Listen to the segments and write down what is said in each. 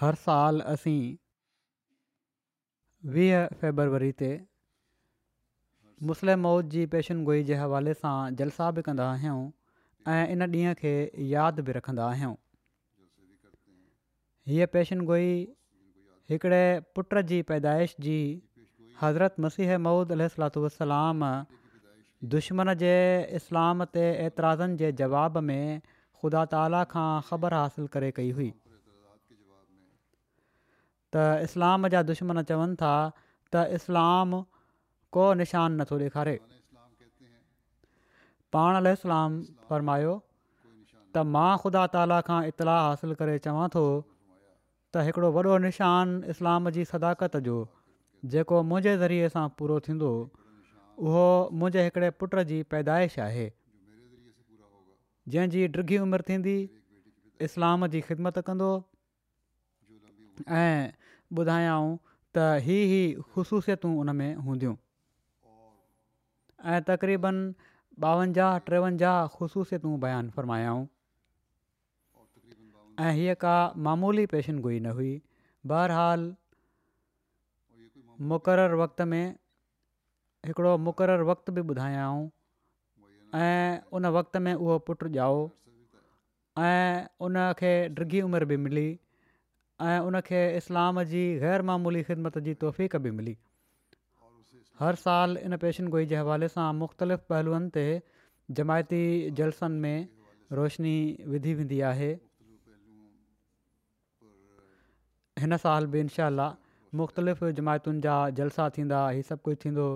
हर साल असीं वीह फेबरवरी ते मुस्लिम मौत जी पेशन गोई जे हवाले सां जलसा बि कंदा आहियूं ऐं इन ॾींहं खे यादि बि रखंदा आहियूं हीअ पेशनगोई हिकिड़े पुट जी पैदाइश जी हज़रत मसीह मऊद अलाम दुश्मन जे इस्लाम ते एतिराज़नि जे जवाब में ख़ुदा ताला खां ख़बर हासिलु करे कई हुई त इस्लाम जा दुश्मन चवनि था त इस्लाम को निशानु नथो ॾेखारे पाण लाइ इस्लाम फ़र्मायो त मां ख़ुदा ताला खां इत्ला हासिलु करे चवां थो त हिकिड़ो वॾो इस्लाम जी सदाकत जो जेको मुंहिंजे ज़रिए सां पूरो थींदो उहो मुंहिंजे हिकिड़े पुट जी पैदाइश आहे जंहिंजी ॾिघी उमिरि थींदी इस्लाम जी ख़िदमत कंदो ऐं ॿुधायां त ही ही ख़ुशूसियतूं उन में हूंदियूं ऐं तक़रीबन ॿावंजाह टेवंजाहु ख़ुशूसियतूं बयानु फ़रमायाऊं ऐं हीअ का मामूली पेशनगुइ न हुई बहरहाल मुक़ररु वक़्त में हिकिड़ो मुक़ररु वक़्तु बि ॿुधायऊं ऐं उन वक़्त में उहो पुटु ॼाओ ऐं उनखे ॾिगी उमिरि बि मिली ऐं उनखे इस्लाम जी ग़ैरमूली ख़िदमत जी तौफ़ बि मिली हर साल इन पेशनगोई जे हवाले सां मुख़्तलिफ़ पहलूअनि ते जमायती जलसनि में रोशनी विधी वेंदी आहे हिन साल बि इनशा मुख़्तलिफ़ जमायतुनि जा जलसा थींदा ही सभु कुझु थींदो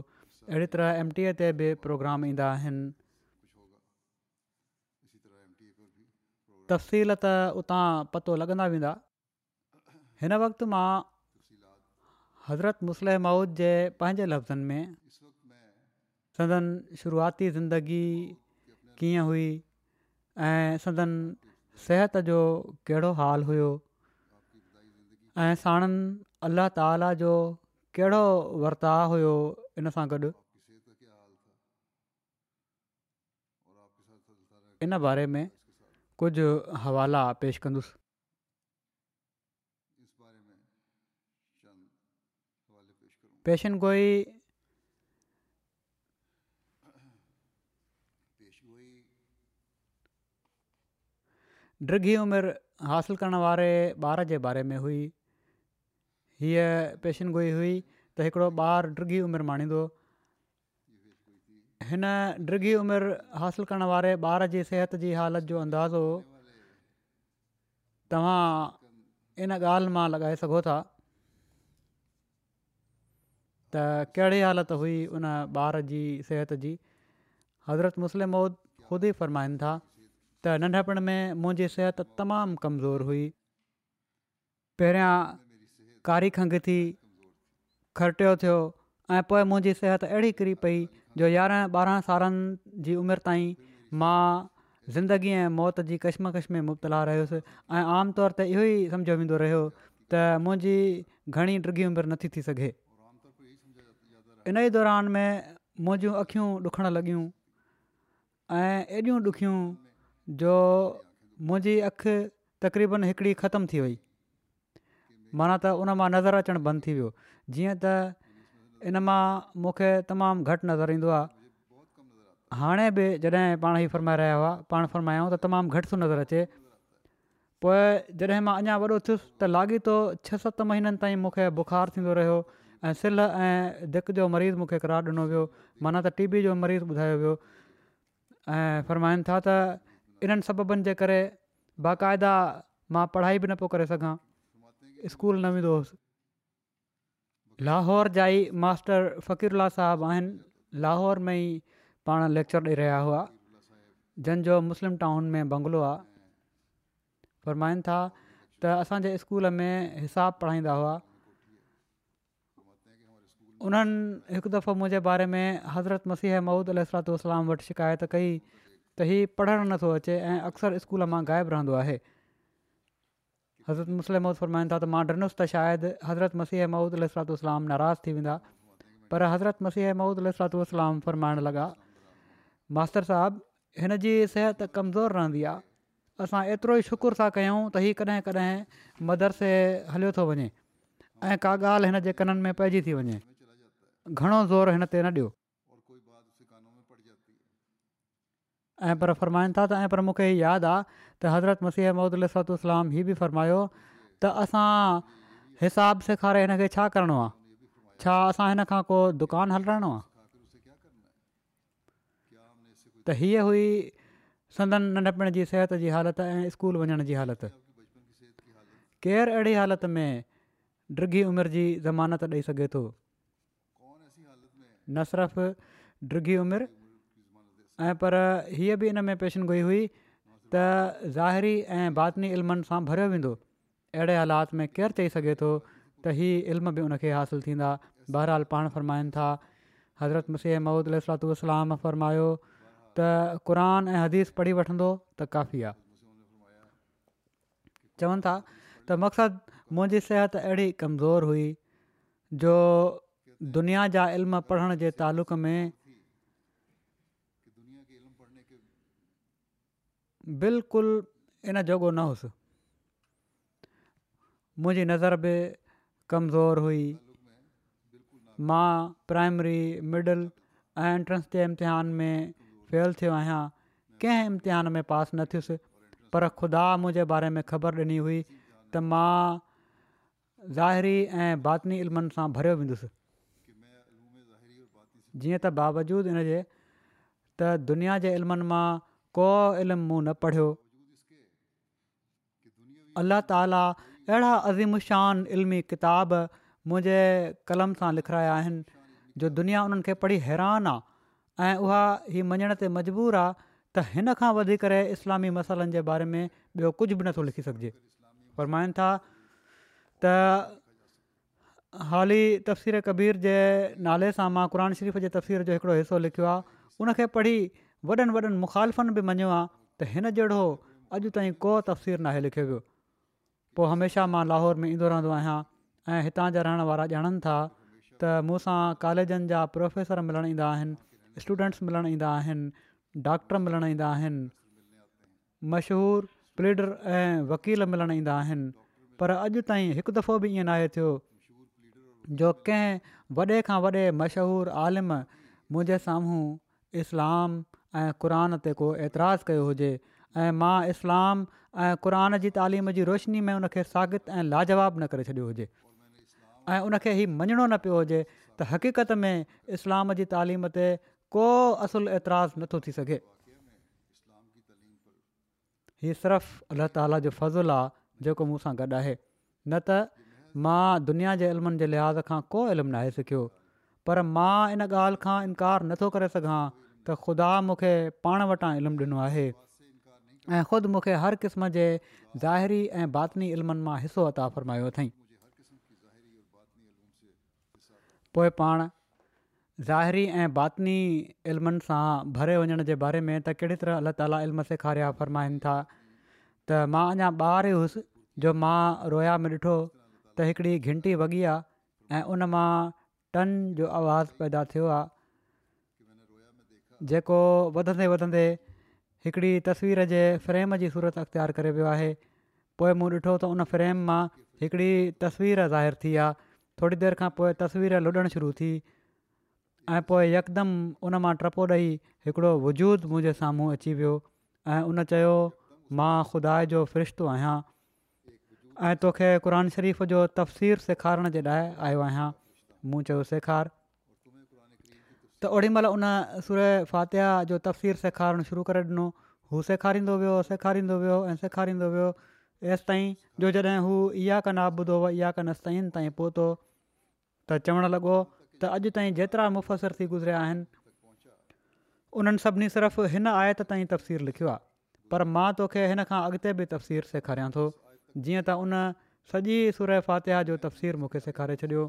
अहिड़ी तरह एम टी ए ते बि प्रोग्राम ईंदा आहिनि तफ़सील त उतां पतो लॻंदा वेंदा हिन वक़्तु मां हज़रत मुसलम माउद जे पंहिंजे लफ़्ज़नि में सदन शुरूआती ज़िंदगी कीअं हुई ऐं सदन सिहत जो कहिड़ो हाल हुयो ऐं साणनि अलाह ताला जो कहिड़ो वर्ताव हुयो इन सां गॾु इन बारे में कुझु हवाला पेश कंदुसि पेशन गोई عمر حاصل हासिलु करण بار ॿार जे बारे में हुई हीअ पेशन गोई हुई त بار ॿारु عمر उमिरि دو हिन डिघी عمر حاصل करण वारे بار जी صحت जी حالت जो اندازو तव्हां इन ॻाल्हि मां लॻाए सघो था त कहिड़ी हालति हुई उन ॿार जी सिहत जी हज़रत मुस्लिम मौद ख़ुदि ई फ़रमाइनि था त नंढपण में मुंहिंजी सिहत तमामु कमज़ोर हुई पहिरियां कारी खंघि थी खटियो थियो ऐं पोइ मुंहिंजी सिहत अहिड़ी किरी पई जो यारहं ॿारहं सालनि जी उमिरि ताईं मां ज़िंदगी ऐं मौत जी में मुबतला रहियुसि ऐं आमतौर ते इहो ई सम्झो वेंदो रहियो त मुंहिंजी घणी डृी उमिरि नथी थी सघे इन ई दौरान में मुंहिंजियूं अखियूं ॾुखणु लॻियूं ऐं एॾियूं ॾुखियूं जो मुंहिंजी अखि तक़रीबन हिकिड़ी ख़तम थी वई माना त उन मां नज़र अचणु बंदि थी वियो जीअं त इन मां मूंखे तमामु घटि नज़र ईंदो आहे हाणे बि जॾहिं पाण ई फरमाए रहिया हुआ पाण फ़रमायाऊं त तमामु घटि थो नज़र अचे पोइ जॾहिं मां अञा वॾो थियुसि त लाॻीतो छह सत महीननि ताईं मूंखे बुखार थींदो ऐं सिल ऐं दिक जो मरीज़ मूंखे क़रार ॾिनो वियो माना त टीबी जो मरीज़ ॿुधायो वियो ऐं फ़र्माइनि था त इन्हनि सबबनि जे करे बाक़ाइदा मां पढ़ाई बि न पियो करे सघां स्कूल न वेंदो हुयुसि लाहौर जा ई मास्टर फ़क़ीरुल्ला साहबु आहिनि लाहौर में ई पाण लेक्चर ॾेई रहिया हुआ जंहिंजो मुस्लिम टाउन में बंगलो आहे फ़र्माइनि था त असांजे स्कूल में हिसाबु पढ़ाईंदा हुआ उन्हनि हिकु दफ़ो मुंहिंजे बारे में हज़रत मसीह मूद इलातलाम वटि शिकायत कई त हीउ पढ़णु नथो अचे ऐं अक्सर स्कूल मां ग़ाइबु रहंदो आहे हज़रत मुस्लिम मौद फ़रमाइनि था त मां ॾिनसि त शायदि हज़रत मसीह माउद अल सलातातलाम नाराज़ थी वेंदा पर हज़रत मसीह माउद अल सलातातलाम फ़रमाइण लॻा मास्तर साहबु हिन जी सिहत कमज़ोर रहंदी आहे असां एतिरो ई शुकुरु था कयूं त हीअ कॾहिं कॾहिं मदरसे हलियो थो वञे ऐं का ॻाल्हि हिन जे कननि में पइजी थी वञे ઘણો زور هنતે નડ્યો ઓર કોઈ વાત સિકાનો મે પડ جاتی આ પર ફરમાયં તા આ પર મુકે યાદા ત હઝરત મસીહ મુહમ્મદ સલતુલ્લાહ અલહમ હી ભી ફરમાયો તા અસા હિસાબ સખારે ને છા કરણવા છા અસા એનખા કો દુકાન હલ રણવા ત હીય હુઈ સન્દન ને અપણ જી સહેત જી હાલત સ્કૂલ વણણ જી હાલત કેર એડે હાલત મે ડરગી ઉમર જી જમાનત દેઈ સકે તો न सिर्फ़ु ड्रिघी उमिरि ऐं पर हीअ बि इन में पेशनगुई हुई त ज़ाहिरी ऐं बातिनी इल्मनि सां भरियो वेंदो अहिड़े हालात में केरु चई सघे थो त इहा इल्मु बि उनखे हासिलु थींदा बहरहालु पाण फ़रमाइनि था हज़रत मसीह महमूदु सलातलाम फ़रमायो त क़रान ऐं हदीस पढ़ी वठंदो त काफ़ी आहे चवनि था त मक़सदु मुंहिंजी सिहत अहिड़ी कमज़ोरु हुई जो दुनिया जा इल्म पढ़ण जे तालुक़ में बिल्कुलु इन जोॻो न हुयुसि मुंहिंजी नज़र बि कमज़ोरु हुई मां प्राइमरी मिडिल ऐं एंट्रेंस जे इम्तिहान में फेल थियो आहियां कंहिं इम्तिहान में पास न थियुसि पर ख़ुदा मुंहिंजे बारे में ख़बर ॾिनी हुई त मां ज़ाहिरी ऐं बातिनी इल्मनि सां भरियो वेंदुसि जीअं त बावजूदु इनजे त दुनिया जे इल्मनि मां को इल्मु मूं न पढ़ियो अल्ला ताला अहिड़ा अज़िमशान इल्मी किताब मुंहिंजे कलम सां लिखाराया आहिनि जो दुनिया उन्हनि खे पढ़ी हैरान आहे ऐं उहा हीअ मञण ते मजबूर आहे त हिन खां इस्लामी मसालनि जे बारे में ॿियो कुझु बि नथो लिखी सघिजे फरमाइनि था त हाली तफ़सीर कबीर जे नाले सां मां क़ुर शरीफ़ जे तफ़सीर जो हिकिड़ो हिसो लिखियो आहे उनखे पढ़ी वॾनि वॾनि मुख़ालफ़नि में मञियो आहे त हिन जहिड़ो अॼु ताईं को तफ़सीर नाहे लिखियो वियो पोइ हमेशह मां लाहौर में ईंदो रहंदो आहियां ऐं हितां जा रहण वारा ॼाणनि था त मूं सां कॉलेजनि जा प्रोफेसर मिलणु ईंदा आहिनि स्टूडेंट्स मिलणु ईंदा आहिनि डॉक्टर मिलणु ईंदा आहिनि मशहूरु प्लेडर ऐं वकील मिलणु ईंदा आहिनि पर अॼु ताईं दफ़ो बि ईअं जो कंहिं वॾे खां वॾे मशहूरु आलिम मुंहिंजे साम्हूं इस्लाम ऐं क़रान ते को एतिराज़ु कयो हुजे ऐं मां इस्लाम ऐं क़रान जी तालीम जी रोशनी में उन खे साॻित ऐं लाजवाबु न करे छॾियो हुजे ऐं उनखे हीउ मञिणो न पियो हुजे त हक़ीक़त में इस्लाम जी तालीम ते को असुलु ऐतराज़ु नथो थी सघे हीउ सिर्फ़ु अल्लाह ताला जो फज़ुलु आहे जेको मूंसां गॾु आहे न त मां दुनिया जे इल्मनि जे लिहाज़ खां को इल्मु नाहे सिखियो पर मां इन ॻाल्हि खां इनकार नथो करे सघां त ख़ुदा मूंखे पाण वटां इल्मु ॾिनो आहे ऐं ख़ुदि मूंखे हर क़िस्म जे ज़ाहिरी ऐं बातनी इल्मनि मां हिसो अता फ़रमायो अथई पोइ पाण ज़ाहिरी ऐं बातनी इल्मनि सां भरे वञण जे बारे में त कहिड़ी तरह अलाह ताला इल्म सेखारिया फ़रमाइनि था त मां अञा ॿार ई हुउसि जो मां रोया में ॾिठो त हिकिड़ी घंटी वॻी आहे ऐं उन मां टन जो आवाज़ु पैदा थियो आहे जेको वधंदे वधंदे हिकिड़ी तस्वीर जे फ्रेम जी सूरत अख़्तियार करे वियो आहे पोइ मूं ॾिठो त उन फ्रेम मां हिकिड़ी तस्वीर ज़ाहिर थी आहे थोरी देरि खां पोइ तस्वीर लुॾणु शुरू थी ऐं पोइ यकदमि उन मां टपो ॾेई हिकिड़ो वजूद मुंहिंजे साम्हूं अची वियो ऐं उन ख़ुदा जो फ़रिश्तो आहियां ऐं तोखे क़ुर शरीफ़ जो तफ़सीरु सेखारण जे लाइ आयो आहियां मूं चयो सेखारु त ओॾी महिल उन सुर फ़ातिह जो तफ़सीरु सेखारणु शुरू करे ॾिनो हू सेखारींदो वियो सेखारींदो वियो ऐं सेखारींदो वियो एसिताईं जो जॾहिं हू इहा कन ॿुधो इहा कन साईनि ताईं पहुतो त चवणु लॻो त अॼु ताईं जेतिरा मुफ़सिर थी गुज़रिया आहिनि उन्हनि सभिनी सिर्फ़ु हिन आयत ताईं तफ़सीरु लिखियो आहे पर मां तोखे हिन खां अॻिते बि तफ़सीरु सेखारियां थो जीअं त उन सॼी सुर फ़ातिह जो तफ़सीरु मूंखे सेखारे छॾियो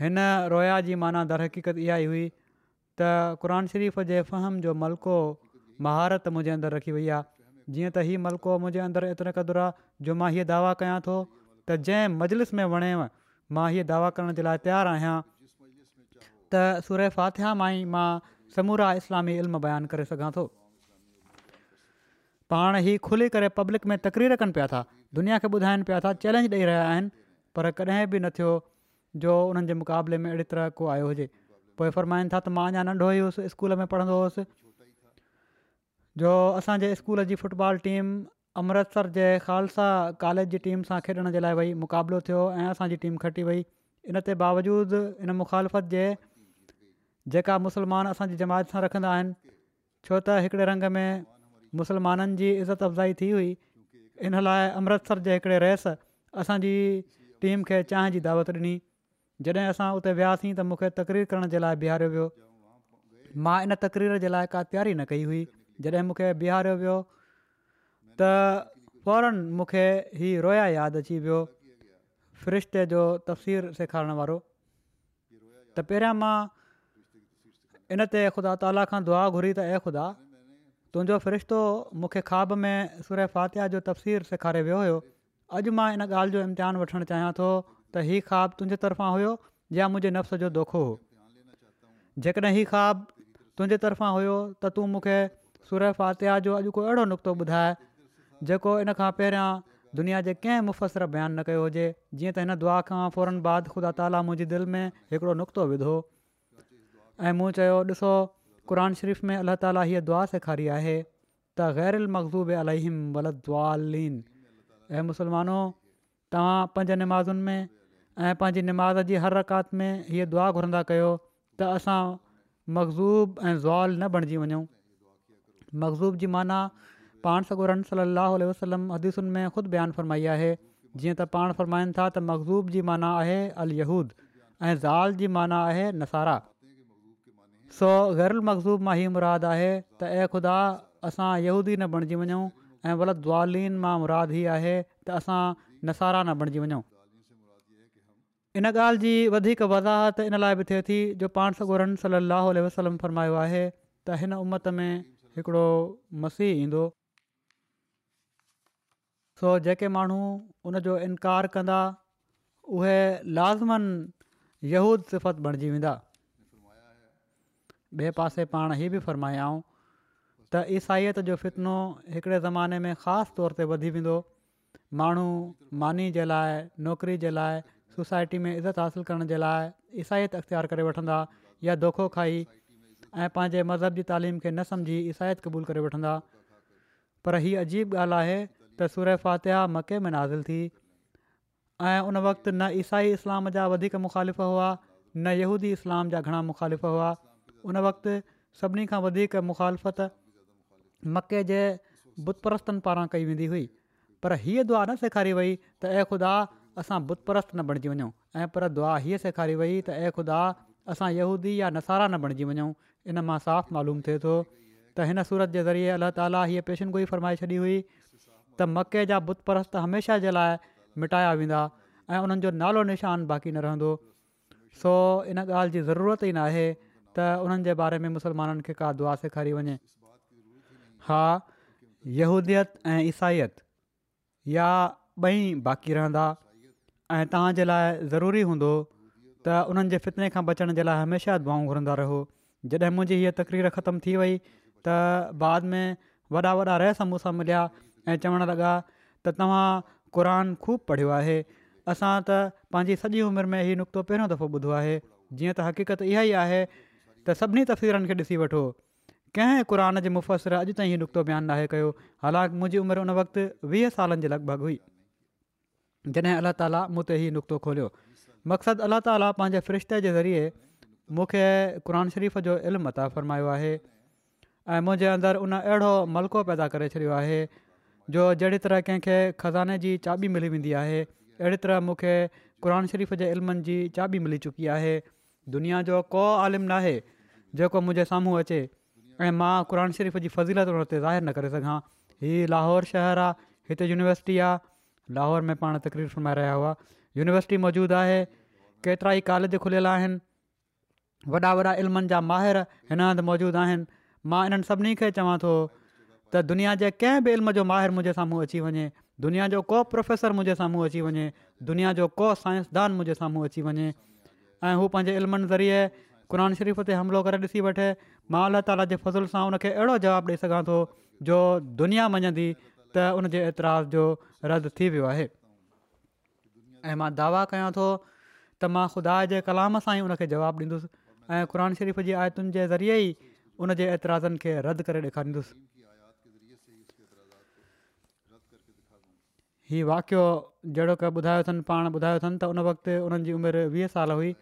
हिन रोया जी माना दरहक़ीक़त इहा ई हुई त क़रान शरीफ़ जे फ़हम जो मलको महारत मुंहिंजे अंदरु रखी वई आहे जीअं त हीउ मलको मुंहिंजे अंदरु एतिरे क़दुरु आहे जो मां हीअ दावा कयां थो त जंहिं मजलिस में वणेव मां हीअ दावा करण जे लाइ तयारु आहियां त सुर फ़ातिह मां ई मां समूरा इस्लामी इल्मु बयानु करे सघां थो पाण ई खुली करे पब्लिक में तकरीर रखनि पिया था दुनिया खे ॿुधाइनि पिया था चैलेंज ॾेई रहिया आहिनि पर कॾहिं बि न थियो जो उन्हनि जे मुक़ाबले में अहिड़ी तरह को आयो हुजे पोइ फरमाइनि था त मां अञा नंढो ई हुउसि स्कूल में पढ़ंदो हुउसि जो असांजे स्कूल जी फुटबॉल टीम अमृतसर जे खालसा कॉलेज जी टीम सां खेॾण जे लाइ वई मुक़ाबिलो थियो ऐं असांजी टीम खटी वई इनते बावजूदु इन मुखालफ़त जे जेका मुस्लमान असांजी जमायत सां रखंदा आहिनि छो त हिकिड़े रंग में मुसलमाननि जी इज़त अफ़ज़ाई थी हुई इन लाइ अमृतसर जे हिकिड़े रहिस असांजी टीम खे चांहि जी दावत ॾिनी जॾहिं असां उते वियासीं त मूंखे तकरीर करण जे लाइ बीहारियो वियो मां इन तकरीर जे लाइ का तयारी न कई हुई जॾहिं मूंखे बीहारियो वियो त फौरन मूंखे हीउ रोया यादि अची वियो फ़रिश्ते जो तफ़सीर सेखारण वारो त पहिरियां मां इन ते ख़ुदा ताला खां दुआ घुरी त ऐं ख़ुदा तुंहिंजो फ़रिश्तो मूंखे ख्वाब में सुर फातिहा जो तफ़सीर सेखारे वियो हुयो अॼु मां इन ॻाल्हि जो इम्तिहान वठणु चाहियां थो त हीअ ख्वाु तुंहिंजे तरफ़ां हुयो या मुंहिंजे नफ़्स जो दोखो हो जेकॾहिं हीउ ख्वाबु तुंहिंजे तरफ़ां हुयो त तूं मूंखे सुर फातिहा जो अॼु को अहिड़ो नुक़्तो ॿुधाए जेको इन खां पहिरियां दुनिया जे कंहिं मुफ़सर बयानु न कयो हुजे जीअं त हिन दुआ खां फौरन बाद ख़ुदा ताला मुंहिंजी दिलि में हिकिड़ो नुक़्तो विधो ऐं मूं क़ुर शरीफ़ में अल्ला ताली हीअ दुआ सेखारी आहे त गैर अल मक़ज़ूब अल ऐं मुसलमानो तव्हां पंहिंजे निमाज़ुनि में ऐं पंहिंजी निमाज़ जी हर रकात में हीअ दुआ घुरंदा कयो त असां मक़ज़ूब ऐं ज़ुआल न बणिजी वञूं मक़ज़ूब जी माना पाण सॻोरन सली वसलम हदीसुनि में ख़ुदि बयानु फरमाई आहे जीअं त पाण फ़रमाइनि था त मक़ज़ूब जी माना आहे अलहूद ऐं ज़ाल जी माना आहे नसारा सो गैरल मक़ज़ूब मां ई मुराद आहे त ऐं ख़ुदा असां यहूदी न बणिजी वञूं ऐं ग़लति द्वालीन मां मुराद ई आहे त असां नसारा न बणिजी वञूं इन ॻाल्हि जी वधीक वज़ाहत इन लाइ बि थिए थी जो पाण सगोरन सली अलाह वसलम फरमायो आहे त हिन उमत में हिकिड़ो मसीह ईंदो सो जेके माण्हू उन इनकार कंदा उहे लाज़मन यहूद सिफ़त बणिजी वेंदा ॿिए पासे पाण ई बि फ़रमायाऊं त ईसाईत जो फितनो हिकिड़े ज़माने में ख़ासि तौर ते वधी वेंदो माण्हू मानी जे लाइ नौकिरी जे लाइ सोसाइटी में इज़त हासिलु करण जे लाइ ईसाइत इख़्तियार करे वठंदा या दोखो खाई ऐं पंहिंजे मज़हब जी तालीम खे न सम्झी ईसाइत क़बूलु करे वठंदा पर हीअ अजीब ॻाल्हि आहे त सूर फ़ातिह मके में नाज़िल थी ऐं उन वक़्तु न ईसाई इस्लाम जा वधीक मुख़ालिफ़ हुआ न यहूदी इस्लाम जा घणा मुखालिफ़ हुआ उन वक़्त सभिनी खां वधीक मुखालफ़त मके जे बुत परस्तनि पारां कई वेंदी हुई पर हीअ दुआ न सेखारी वई त अ ख़ुदा असां बुत न बणिजी वञूं ऐं पर दुआ हीअ सेखारी वई त अ ख़ुदा असां यहूदी या नसारा न बणिजी वञूं इन मां साफ़ु मालूम थिए थो त हिन सूरत जे ज़रिए अला ताला हीअ पेशनगुई फरमाए छॾी हुई त मके जा बुत परस्त हमेशह जे लाइ मिटाया वेंदा ऐं उन्हनि जो नालो निशान बाक़ी न रहंदो सो इन ॻाल्हि जी ज़रूरत ई न आहे त उन्हनि जे बारे में मुसलमाननि खे का दुआ सेखारी वञे हा यहूदियत ऐं ईसाइत या ॿई बाक़ी रहंदा ऐं तव्हांजे लाइ ज़रूरी हूंदो त उन्हनि जे फितने खां बचण जे लाइ हमेशह दुआऊं घुरंदा रहो जॾहिं मुंहिंजी हीअ तकरीर ख़तम थी वई त बाद में वॾा वॾा रहिस मूंसां मिलिया ऐं चवणु लॻा त तव्हां क़ुर ख़ूब पढ़ियो आहे असां त पंहिंजी सॼी उमिरि में हीउ नुक़्तो पहिरियों दफ़ो ॿुधो आहे जीअं त हक़ीक़त इहा ई आहे त सभिनी तफ़सीरनि खे ॾिसी वठो कंहिं क़ुर जे मुफ़सिर अॼु ताईं हीउ नुक़्तो बयानु नाहे कयो हालांकि मुंहिंजी उमिरि उन वक़्तु वीह सालनि जे लॻभॻि हुई जॾहिं अलाह ताला मूं ते हीउ नुक़्तो खोलियो मक़सदु अलाह ताला पंहिंजे फ़रिश्ते जे ज़रिए मूंखे क़रान शरीफ़ जो इल्मु मता फ़र्मायो आहे ऐं मुंहिंजे अंदरु उन अहिड़ो मलको पैदा करे छॾियो आहे जो जहिड़ी तरह कंहिंखे ख़ज़ाने जी चाबी मिली वेंदी आहे अहिड़ी तरह मूंखे क़रान शरीफ़ जे इल्मनि जी चाबी मिली चुकी आहे दुनिया जो को आलिम नाहे जेको मुंहिंजे साम्हूं अचे ऐं मां क़ुर शरीफ़ जी फज़ीलते ज़ाहिर न करे सघां हीउ लाहौर शहरु आहे हिते यूनिवर्सिटी आहे लाहौर में पाण तकरीर सुमाए रहिया हुआ यूनिवर्सिटी मौजूदु आहे केतिरा ई कॉलेज खुलियल आहिनि वॾा वॾा इल्मनि जा माहिर हिन हंधि मौजूदु आहिनि मां इन्हनि सभिनी खे चवां थो त दुनिया जे कंहिं बि इल्म जो माहिर मुंहिंजे साम्हूं अची वञे दुनिया जो को प्रोफेसर मुंहिंजे साम्हूं अची वञे दुनिया जो को साइंसदान मुंहिंजे साम्हूं अची वञे ऐं हू पंहिंजे इल्मनि ज़रिए क़ुन शरीफ़ ते हमिलो करे ॾिसी वठे मां अल्ला ताला जे फज़ुल सां उनखे अहिड़ो जवाबु ॾेई सघां थो जो दुनिया मञंदी त उन जे एतिराज़ जो रद्द थी वियो आहे ऐं मां दावा कयां थो त मां ख़ुदा जे कलाम सां ई उनखे जवाबु ॾींदुसि ऐं क़ुर शरीफ़ जी आयतुनि जे ज़रिए ई उनजे एतिराज़नि खे रद्द करे ॾेखारींदुसि हीउ वाक़ियो जहिड़ो क ॿुधायो अथनि पाण ॿुधायो अथनि त उन वक़्तु उन्हनि जी उमिरि वीह साल हुई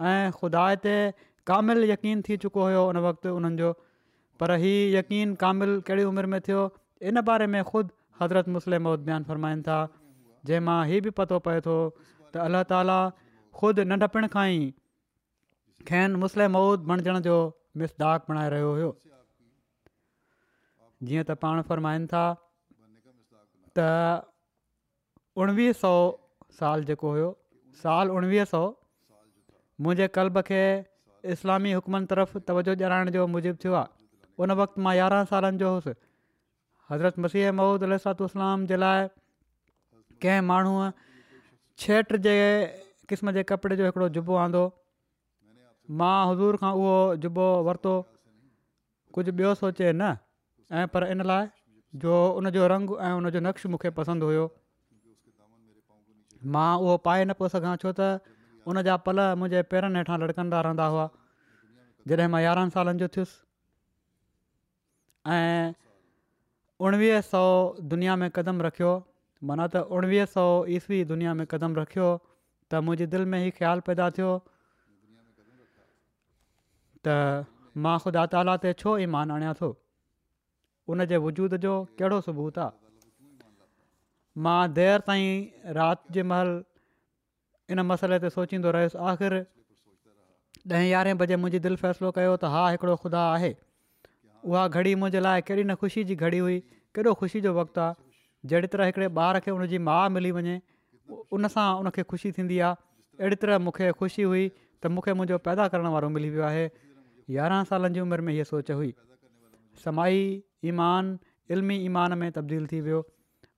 ख़ुदा ते कामिल यकीन थी चुको हुयो उन वक़्तु उन्हनि जो पर हीउ यकीन कामिल कहिड़ी उमिरि में थियो इन बारे में ख़ुदि हज़रत मुस्लिम महुद ॿियान फ़रमाइनि था जंहिंमां हीउ बि पतो पए थो त अल्ला ताला ख़ुदि नंढपण खां ई खेनि मुस्लम मौद बणिजण जो मिसदाक बणाए रहियो हुयो जीअं त पाण फ़रमाइनि था त उणिवीह सौ साल जेको हुयो साल उणिवीह सौ मुंहिंजे कल्ब खे इस्लामी हुकमनि तरफ़ तवजो ॼाणाइण जो मुजिबु थियो आहे उन वक़्तु मां यारहं सालनि जो हुउसि हज़रत मसीह महूद अलू इस्लाम जे लाइ कंहिं माण्हूअ छेट जे क़िस्म जे कपिड़े जो हिकिड़ो जुबो आंदो मां हज़ूर खां उहो जुबो वरितो कुझु ॿियो सोचे न ऐं पर इन लाइ जो उनजो रंग ऐं उनजो नक्श मूंखे पसंदि हुयो मां उहो पाए न पियो सघां छो त उन जा पल मुंहिंजे पेरनि हेठां लड़कंदा रहंदा हुआ जॾहिं मां यारहनि सालनि जो थियुसि ऐं उणिवीह सौ दुनिया में कदम रखियो माना त उणिवीह सौ ईस्वी दुनिया में कदम रखियो त मुंहिंजी दिलि में ई ख़्यालु पैदा थियो त मां ख़ुदा ताला ते छो ईमान आणियां थो उनजे वजूद जो कहिड़ो सबूत आहे मां देरि ताईं राति जे महिल इन मसइले ते सोचींदो रहियुसि आख़िर ॾहें यारहें बजे मुंहिंजी दिलि फ़ैसिलो कयो त हा हिकिड़ो ख़ुदा आहे उहा घड़ी मुंहिंजे लाइ कहिड़ी न ख़ुशी जी घड़ी हुई केॾो ख़ुशी जो वक़्तु आहे जहिड़ी तरह हिकिड़े ॿार खे हुन जी माउ मिली वञे उनसां उनखे ख़ुशी थींदी आहे अहिड़ी तरह मूंखे ख़ुशी हुई त मूंखे मुंहिंजो पैदा करण वारो मिली वियो आहे यारहं सालनि जी उमिरि में हीअ सोच हुई समाई ईमान इलमी ईमान में तब्दील थी वियो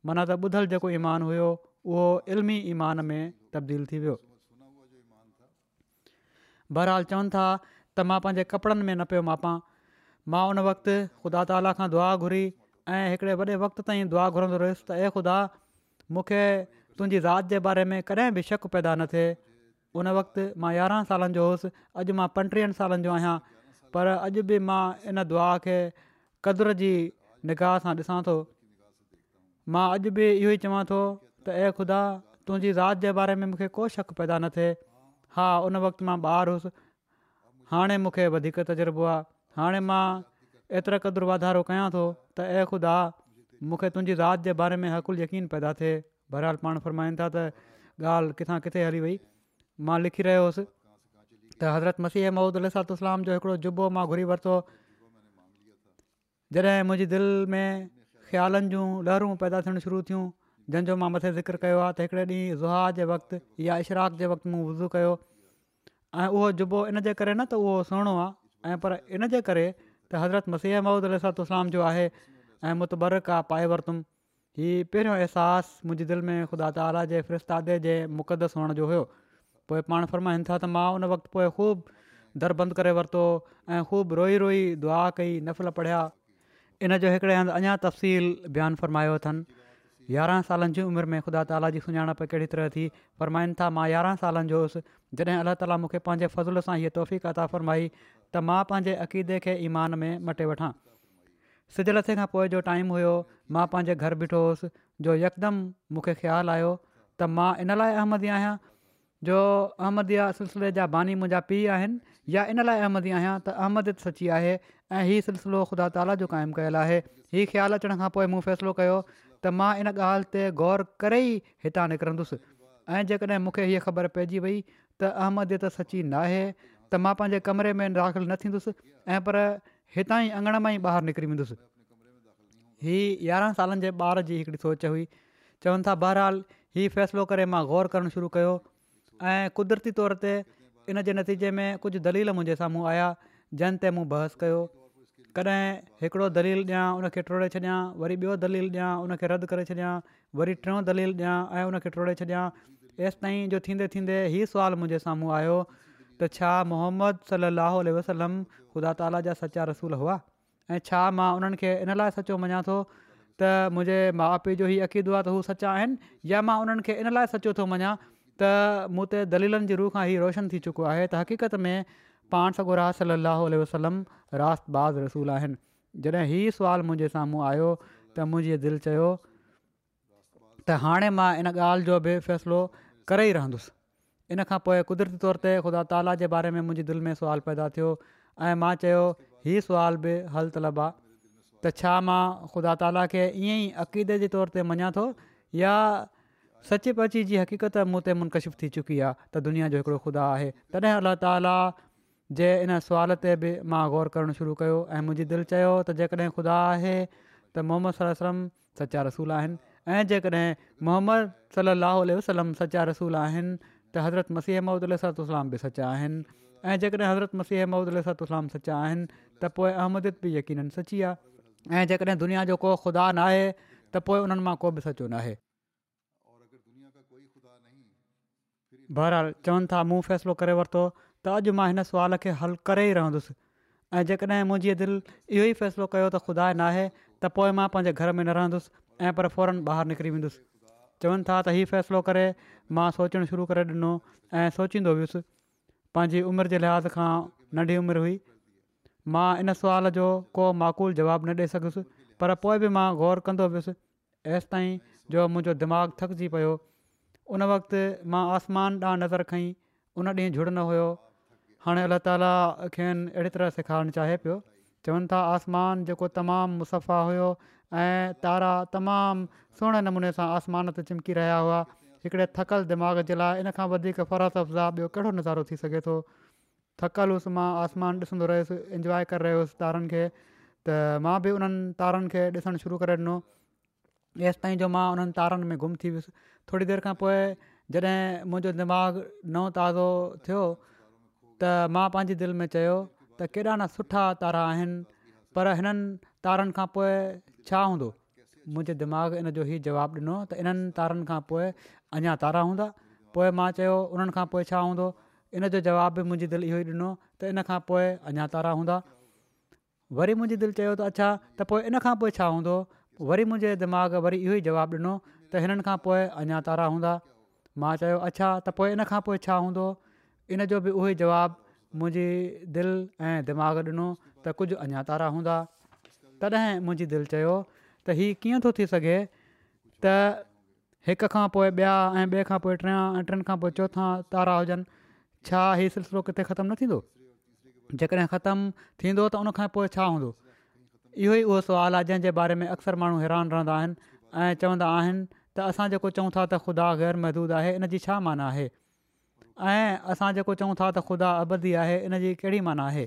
माना त ॿुधलु जेको ईमान हुयो उहो इलमी ईमान में तब्दील थी वियो बहरहाल चवनि था त मां पंहिंजे कपिड़नि में न पियो मापा मां उन वक़्तु ख़ुदा ताला खां दुआ घुरी ऐं हिकिड़े वॾे वक़्तु ताईं दुआ घुरंदो रहियोसि त ए ख़ुदा मूंखे तुंहिंजी ज़ात जे बारे में कॾहिं बि शक पैदा न थिए उन वक़्ति मां यारहं सालनि जो हुउसि अॼु मां पंटीहनि सालनि जो आहियां पर अॼु बि मां इन दुआ खे क़दुरु जी निगाह सां ॾिसां थो मां अॼु बि इहो ई चवां ए ख़ुदा तुंहिंजी राति जे बारे में मूंखे को शक पैदा न थिए हा उन वक़्तु मां ॿारु हुउसि हाणे मूंखे वधीक तजुर्बो आहे हाणे मां एतिरो क़दुरु वाधारो कयां थो त ऐं ख़ुदि मूंखे तुंहिंजी राति जे बारे में हक़ुलु यकीन पैदा थिए बरहाल पाण फ़रमाईनि था त ॻाल्हि किथां किथे हली वई मां लिखी रहियो हुउसि त हज़रत मसीह महूद अलातलाम जो हिकिड़ो जुबो मां घुरी वरितो जॾहिं मुंहिंजी दिलि में ख़्यालनि जूं लहरूं पैदा थियणु शुरू थियूं जंहिंजो मां मथे ज़िक्र कयो आहे त हिकिड़े ॾींहुं ज़ुहा जे वक़्तु या इशराक जे वक़्तु मूं वज़ू कयो ऐं उहो जुबो इनजे करे न त उहो सुहिणो आहे ऐं पर इनजे करे त हज़रत मसीह महमूद अलसलाम जो आहे ऐं मुतबरक आहे पाए वरितुमि हीउ पहिरियों अहसासु मुंहिंजे दिलि में ख़ुदा ताला जे फिरिस्तादे जे मुक़दस हुअण जो हुयो पोइ पाण फ़र्माइनि था त मां उन वक़्तु पोइ ख़ूब दर बंदि करे वरितो ऐं ख़ूब रोई रोई दुआ कई नफ़ल पढ़िया इन जो हिकिड़े हंधि अञा तफ़सील बयानु फ़रमायो अथनि यारहं सालनि जी उमिरि में ख़ुदा ताला जी सुञाणप कहिड़ी तरह थी फ़रमाइनि था मां यारहं सालनि जो हुउसि जॾहिं अलाह ताली मूंखे पंहिंजे फ़ज़ुल सां इहा तौफ़ी काता फ़रमाई त मां पंहिंजे अक़ीदे खे ईमान में मटे वठां सिज लथे खां पोइ जो टाइम हुयो मां पंहिंजे घरु बीठो हुउसि जो यकदमि मूंखे ख़्यालु आयो त मां इन लाइ अहमदी आहियां जो अहमदिया सिलसिले जा बानी मुंहिंजा पीउ आहिनि या इन लाइ अहमदी आहियां त अहमद सची आहे ऐं इहा सिलसिलो ख़ुदा ताला जो क़ाइमु कयलु आहे हीअ ख़्यालु अचण खां पोइ मूं फ़ैसिलो त मां इन ॻाल्हि ते ग़ौरु करे ई हितां निकिरंदुसि ऐं जेकॾहिं मूंखे हीअ ख़बर पइजी वई त अहमदियत त सची नाहे त मां पंहिंजे कमरे में दाख़िल न थींदुसि ऐं पर हितां ई अङण मां ई ॿाहिरि निकिरी वेंदुसि हीअ यारहं सालनि जे ॿार जी हिकिड़ी सोच हुई चवनि था बहरहाल हीउ फ़ैसिलो करे मां ग़ौरु करणु शुरू कयो ऐं तौर ते इन जे नतीजे में कुझु दलील मुंहिंजे साम्हूं आया जंहिं ते मूं कॾहिं हिकिड़ो दलील ॾियां उनखे टोड़े छॾियां वरी ॿियो दलील ॾियां उनखे रद्द करे छॾियां वरी टियों दलील ॾियां ऐं उनखे टोड़े छॾियां एसि ताईं जो थींदे थींदे हीउ सुवालु मुंहिंजे साम्हूं आयो त छा मुहम्मद सलाहु वसलम ख़ुदा ताला जा सचा रसूल हुआ ऐं छा मां उन्हनि खे इन लाइ सचो मञा थो त मुंहिंजे माउ पीउ जो ई अक़ीद आहे त हू सचा आहिनि या मां उन्हनि खे इन लाइ सचो थो मञा त मूं ते दलीलनि जी रूह खां ई रोशन थी चुको आहे त हक़ीक़त में पाण सॻो रास सली अलसलम रात बाज़ रसूल आहिनि जॾहिं हीअ सुवालु मुंहिंजे साम्हूं आयो त मुंहिंजी दिलि चयो त हाणे मां इन ॻाल्हि जो बि फ़ैसिलो करे ई रहंदुसि इन खां पोइ क़ुदिरती तौर ते ख़ुदा ताली जे बारे में मुंहिंजी दिलि में सुवालु पैदा थियो ऐं मां चयो हीअ सुवाल बि हल तलबा त छा मां ख़ुदा ताला खे ईअं ई अक़ीदे जे तौर ते मञा थो या सचपची जी हक़ीक़त मूं ते मुनकशिफ़ थी चुकी आहे त दुनिया जो हिकिड़ो ख़ुदा आहे तॾहिं अलाह ताला जे इन सुवाल ते बि मां ग़ौरु करणु शुरू कयो ऐं मुंहिंजी दिलि चयो त जेकॾहिं ख़ुदा आहे त मोहम्मद सलम सचा रसूल आहिनि ऐं जेकॾहिं मोहम्मद सलाहु वसलम सचा रसूल आहिनि त हज़रत मसीह महूदिलाम बि सचा आहिनि ऐं जेकॾहिं हज़रत मसीह महूद अल सचा आहिनि त पोइ अहमदीद बि यकीन सची आहे ऐं जेकॾहिं दुनिया जो को ख़ुदा नाहे त पोइ उन्हनि मां को बि सचो न आहे बहर चवनि था मूं फ़ैसिलो करे वरितो त अॼु मां हिन सुवाल खे हल करे ई रहंदुसि ऐं जेकॾहिं मुंहिंजी दिलि इहो ई फ़ैसिलो कयो त ख़ुदा नाहे त पोइ मां पंहिंजे घर में न रहंदुसि ऐं पर फौरन ॿाहिरि निकिरी वेंदुसि चवनि था त इहो फ़ैसिलो करे मां सोचणु शुरू करे ॾिनो ऐं सोचींदो हुयुसि पंहिंजी उमिरि जे लिहाज़ खां नंढी उमिरि हुई मां इन सुवाल जो को माक़ूल जवाबु न ॾेई सघियुसि पर पोइ बि मां ग़ौर कंदो वयुसि ऐसि ताईं जो मुंहिंजो दिमाग़ु थकिजी पियो उन वक़्तु मां आसमान ॾांहुं नज़र खईं उन ॾींहुं न हुयो हाणे अलाह ताला खेनि अहिड़ी तरह सेखारणु चाहे पियो चवनि था आसमान जेको तमामु मुसफ़ा हुयो ऐं तारा तमामु सुहिणे नमूने सां आसमान ते चिमकी रहिया हुआ हिकिड़े थकल दिमाग़ जे लाइ इन खां वधीक फरास अफ़्सा ॿियो कहिड़ो नज़ारो थी सघे थो थकल हुअसि मां आसमान ॾिसंदो रहियुसि इंजॉय करे रहियो हुउसि तारनि खे त मां बि उन्हनि तारनि खे ॾिसणु शुरू करे ॾिनो जेसि ताईं जो मां उन्हनि तारनि में गुम थी वियुसि थोरी देरि खां पोइ जॾहिं मुंहिंजो दिमाग़ु ताज़ो थियो त मां पंहिंजी दिलि में चयो त केॾा न सुठा तारा आहिनि पर हिननि तारनि खां पोइ छा हूंदो मुंहिंजे दिमाग़ु इन जो ई जवाबु ॾिनो त इन्हनि तारनि खां पोइ अञां तारा हूंदा पोइ मां चयो उन्हनि खां पोइ छा हूंदो इन जो जवाबु बि मुंहिंजी दिलि इहो ई ॾिनो त इन खां पोइ अञा तारा हूंदा वरी मुंहिंजी दिलि चयो त अच्छा त पोइ इन खां पोइ छा हूंदो वरी मुंहिंजे दिमाग़ वरी इहो ई जवाबु ॾिनो त हिननि खां पोइ अञां तारा हूंदा मां चयो त पोइ इन खां पोइ छा हूंदो इन जो बि उहो ई जवाबु मुंहिंजी दिलि ऐं दिमाग़ ॾिनो त कुझु अञा तारा हूंदा तॾहिं मुंहिंजी दिलि चयो त हीउ कीअं थो थी सघे त हिक खां पोइ ॿिया ऐं ॿिए खां पोइ ऐं टिनि खां पोइ तारा हुजनि छा इहे सिलसिलो किथे ख़तमु न थींदो जेकॾहिं ख़तमु थींदो त उन खां पोइ छा हूंदो इहो ई उहो सुवालु आहे जंहिंजे बारे में अक्सर माण्हू हैरान रहंदा आहिनि ऐं चवंदा आहिनि त असां जेको चऊं था त ख़ुदा ग़ैर महदूद आहे माना आहे ऐं असां जेको चऊं था त ख़ुदा अबदी आहे इन जी कहिड़ी माना आहे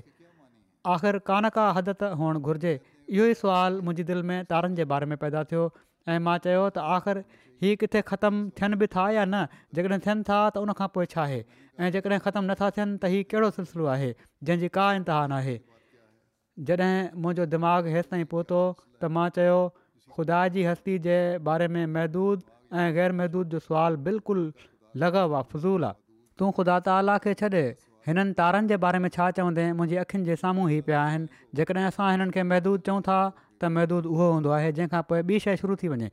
आख़िर कान का हद त हुअणु घुरिजे इहो ई सुवाल मुंहिंजी दिलि में तारनि जे बारे में पैदा थियो ऐं मां चयो त आख़िर हीअ किथे ख़तमु थियनि बि था या न जेकॾहिं थियनि था त उनखां पोइ छा आहे ऐं जेकॾहिं ख़तमु नथा थियनि त कहिड़ो सिलसिलो आहे जंहिंजी का इम्तिहानु आहे जॾहिं मुंहिंजो दिमाग़ु हेसि ताईं पहुतो त मां चयो ख़ुदा जी हस्ती जे बारे में महदूद ऐं ग़ैर महदूद जो सुवालु बिल्कुलु लगव आहे फज़ूल आहे तूं ख़ुदा ताला खे छॾु हिननि तारनि जे बारे में छा चवंदे मुंहिंजी अखियुनि जे साम्हूं ई पिया आहिनि जेकॾहिं असां हिननि खे महदूदु चऊं था त महदूदु उहो हूंदो आहे जंहिंखां पोइ ॿी शइ शुरू थी वञे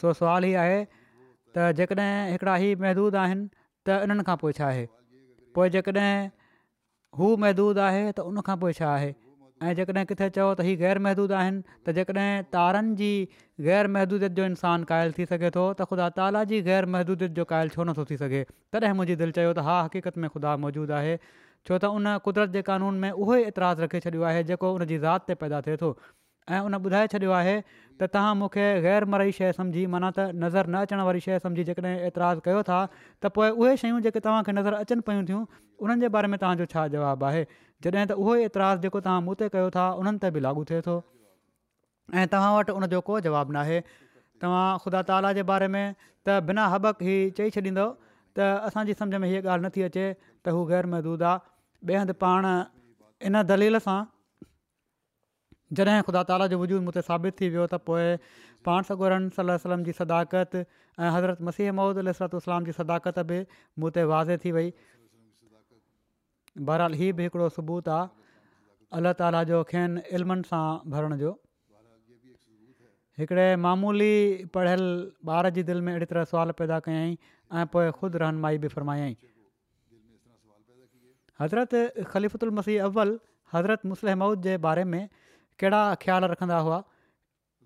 सो सवालु ई आहे त जेकॾहिं हिकिड़ा महदूद आहिनि त इन्हनि खां पोइ छा आहे पोइ जेकॾहिं हू महदूदु आहे त उन खां पोइ छा ऐं जेकॾहिं किथे चओ त ही ग़ैर महदूद आहिनि त जेकॾहिं तारनि जी ग़ैर महदूदत जो इंसानु क़ाइल थी सघे थो त ख़ुदा ताला जी गै़र जो क़ाइल छो नथो थी सघे तॾहिं मुंहिंजी दिलि चयो त हा हक़ीक़त में ख़ुदा मौजूदु आहे छो त उन कुदरत जे क़ानून में उहो ई रखे छॾियो आहे जेको उनजी ज़ात ते पैदा थिए थो ऐं उन ॿुधाए छॾियो आहे त तव्हां मूंखे गैरमरई शइ सम्झी माना त नज़र न अचण वारी शइ सम्झी जेकॾहिं एतिराज़ु कयो था त पोइ उहे शयूं जेके तव्हांखे नज़र अचनि पियूं थियूं उन्हनि जे बारे में तव्हांजो छा जवाबु आहे जॾहिं त उहो ई एतिराज़ु जेको तव्हां मूं ते कयो था उन्हनि ते बि लागू थिए थो ऐं तव्हां वटि उनजो को जवाबु नाहे तव्हां ख़ुदा ताला जे बारे में त बिना हबक़ ई चई छॾींदव त असांजी सम्झि में हीअ ॻाल्हि नथी अचे त हू ग़ैर महदूद आहे ॿिए हंधि पाण इन दलील सां जॾहिं ख़ुदा ताला जो वजूद मूं साबित थी वियो त पोइ पाण सगोरन सलम जी सदाकत ऐं हज़रत मसीह महूद अलसलम जी सदाकत बि मूं वाज़े थी वई बहरहाल हीउ बि हिकिड़ो सबूत आहे अलाह ताला जो खेनि इल्मनि सां भरण जो हिकिड़े मामूली पढ़ियल ॿार जी दिलि में अहिड़ी तरह सुवाल पैदा कयाई ऐं पोइ ख़ुदि रहनुमाई बि फ़रमायाई हज़रत ख़लीफ़ुतल मसीह अव्वल हज़रत मऊद जे बारे में कहिड़ा ख़्याल रखंदा हुआ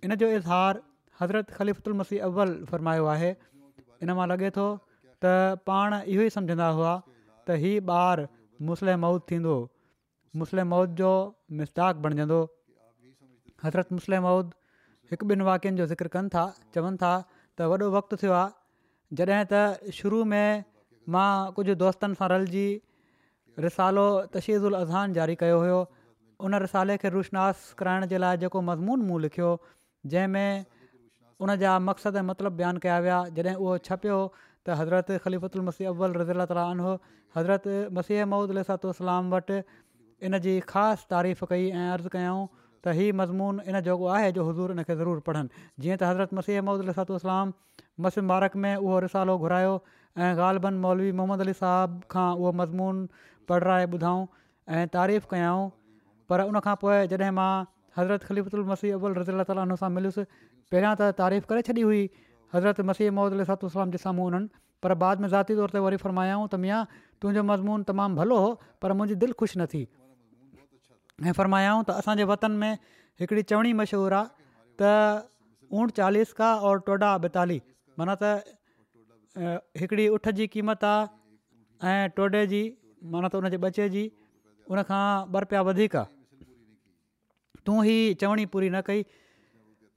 इन जो इज़हार हज़रत ख़लीफ़ुतु मसीह अव्वल फ़रमायो आहे इन मां लॻे थो त पाण इहो ई हुआ त ही ॿारु मुसलम मौद थींदो मुस्लम मौद जो मिसदाक बणिजंदो हज़रत मुस्लिम मौद हिकु ॿिनि वाक्यनि जो ज़िकर कनि था चवनि था त वॾो वक़्तु थियो आहे जॾहिं त शुरू में मां कुझु दोस्तनि सां रलिजी रिसालो तशहीज़ल अज़ान जारी कयो हुयो उन रिसाले खे रुशनास कराइण जे लाइ जेको मज़मून मुंहुं लिखियो जंहिंमें उन जा मक़सदु ऐं मतिलबु बयानु कया विया जॾहिं उहो छपियो त हज़रत ख़लीफ़लमसी अब्वल रज़ीला तालीन हो हज़रत मसीह मौद अलाम वटि इन जी ख़ासि तारीफ़ कई ऐं अर्ज़ु कयऊं त हीउ मज़मून इन जो उहो आहे जो हज़ूर इन खे ज़रूरु पढ़नि जीअं त हज़रत मसीह महूदिलासातलाम मस मारक में उहो रिसालो घुरायो ऐं ग़ालबन मौलवी मोहम्मद अली साहब खां उहो मज़मून पढ़ाए ॿुधऊं ऐं तारीफ़ कयाऊं पर उनखां पोइ जॾहिं मां हज़रत ख़लीफ़लमसी अब्वल रज़ी अला ताली सां मिलियुसि पहिरियां त तारीफ़ करे छॾी हुई हज़रत मसीह मोहम्मद अलतो उसलाम जे साम्हूं उन्हनि पर बाद में ज़ाती तौर ते वरी फरमायाऊं त मिया तुंहिंजो मज़मून तमामु भलो हो पर मुंहिंजी दिलि ख़ुशि न थी ऐं फ़रमायाऊं त असांजे वतन में हिकिड़ी चवणी मशहूरु आहे त ऊंट चालीह खां और टोढा ॿतालीह माना त हिकिड़ी ऊठ जी क़ीमत आहे ऐं टोढे जी माना त उनजे बचे जी उनखां ॿ रुपिया वधीक आहे तूं ही चवणी पूरी न कई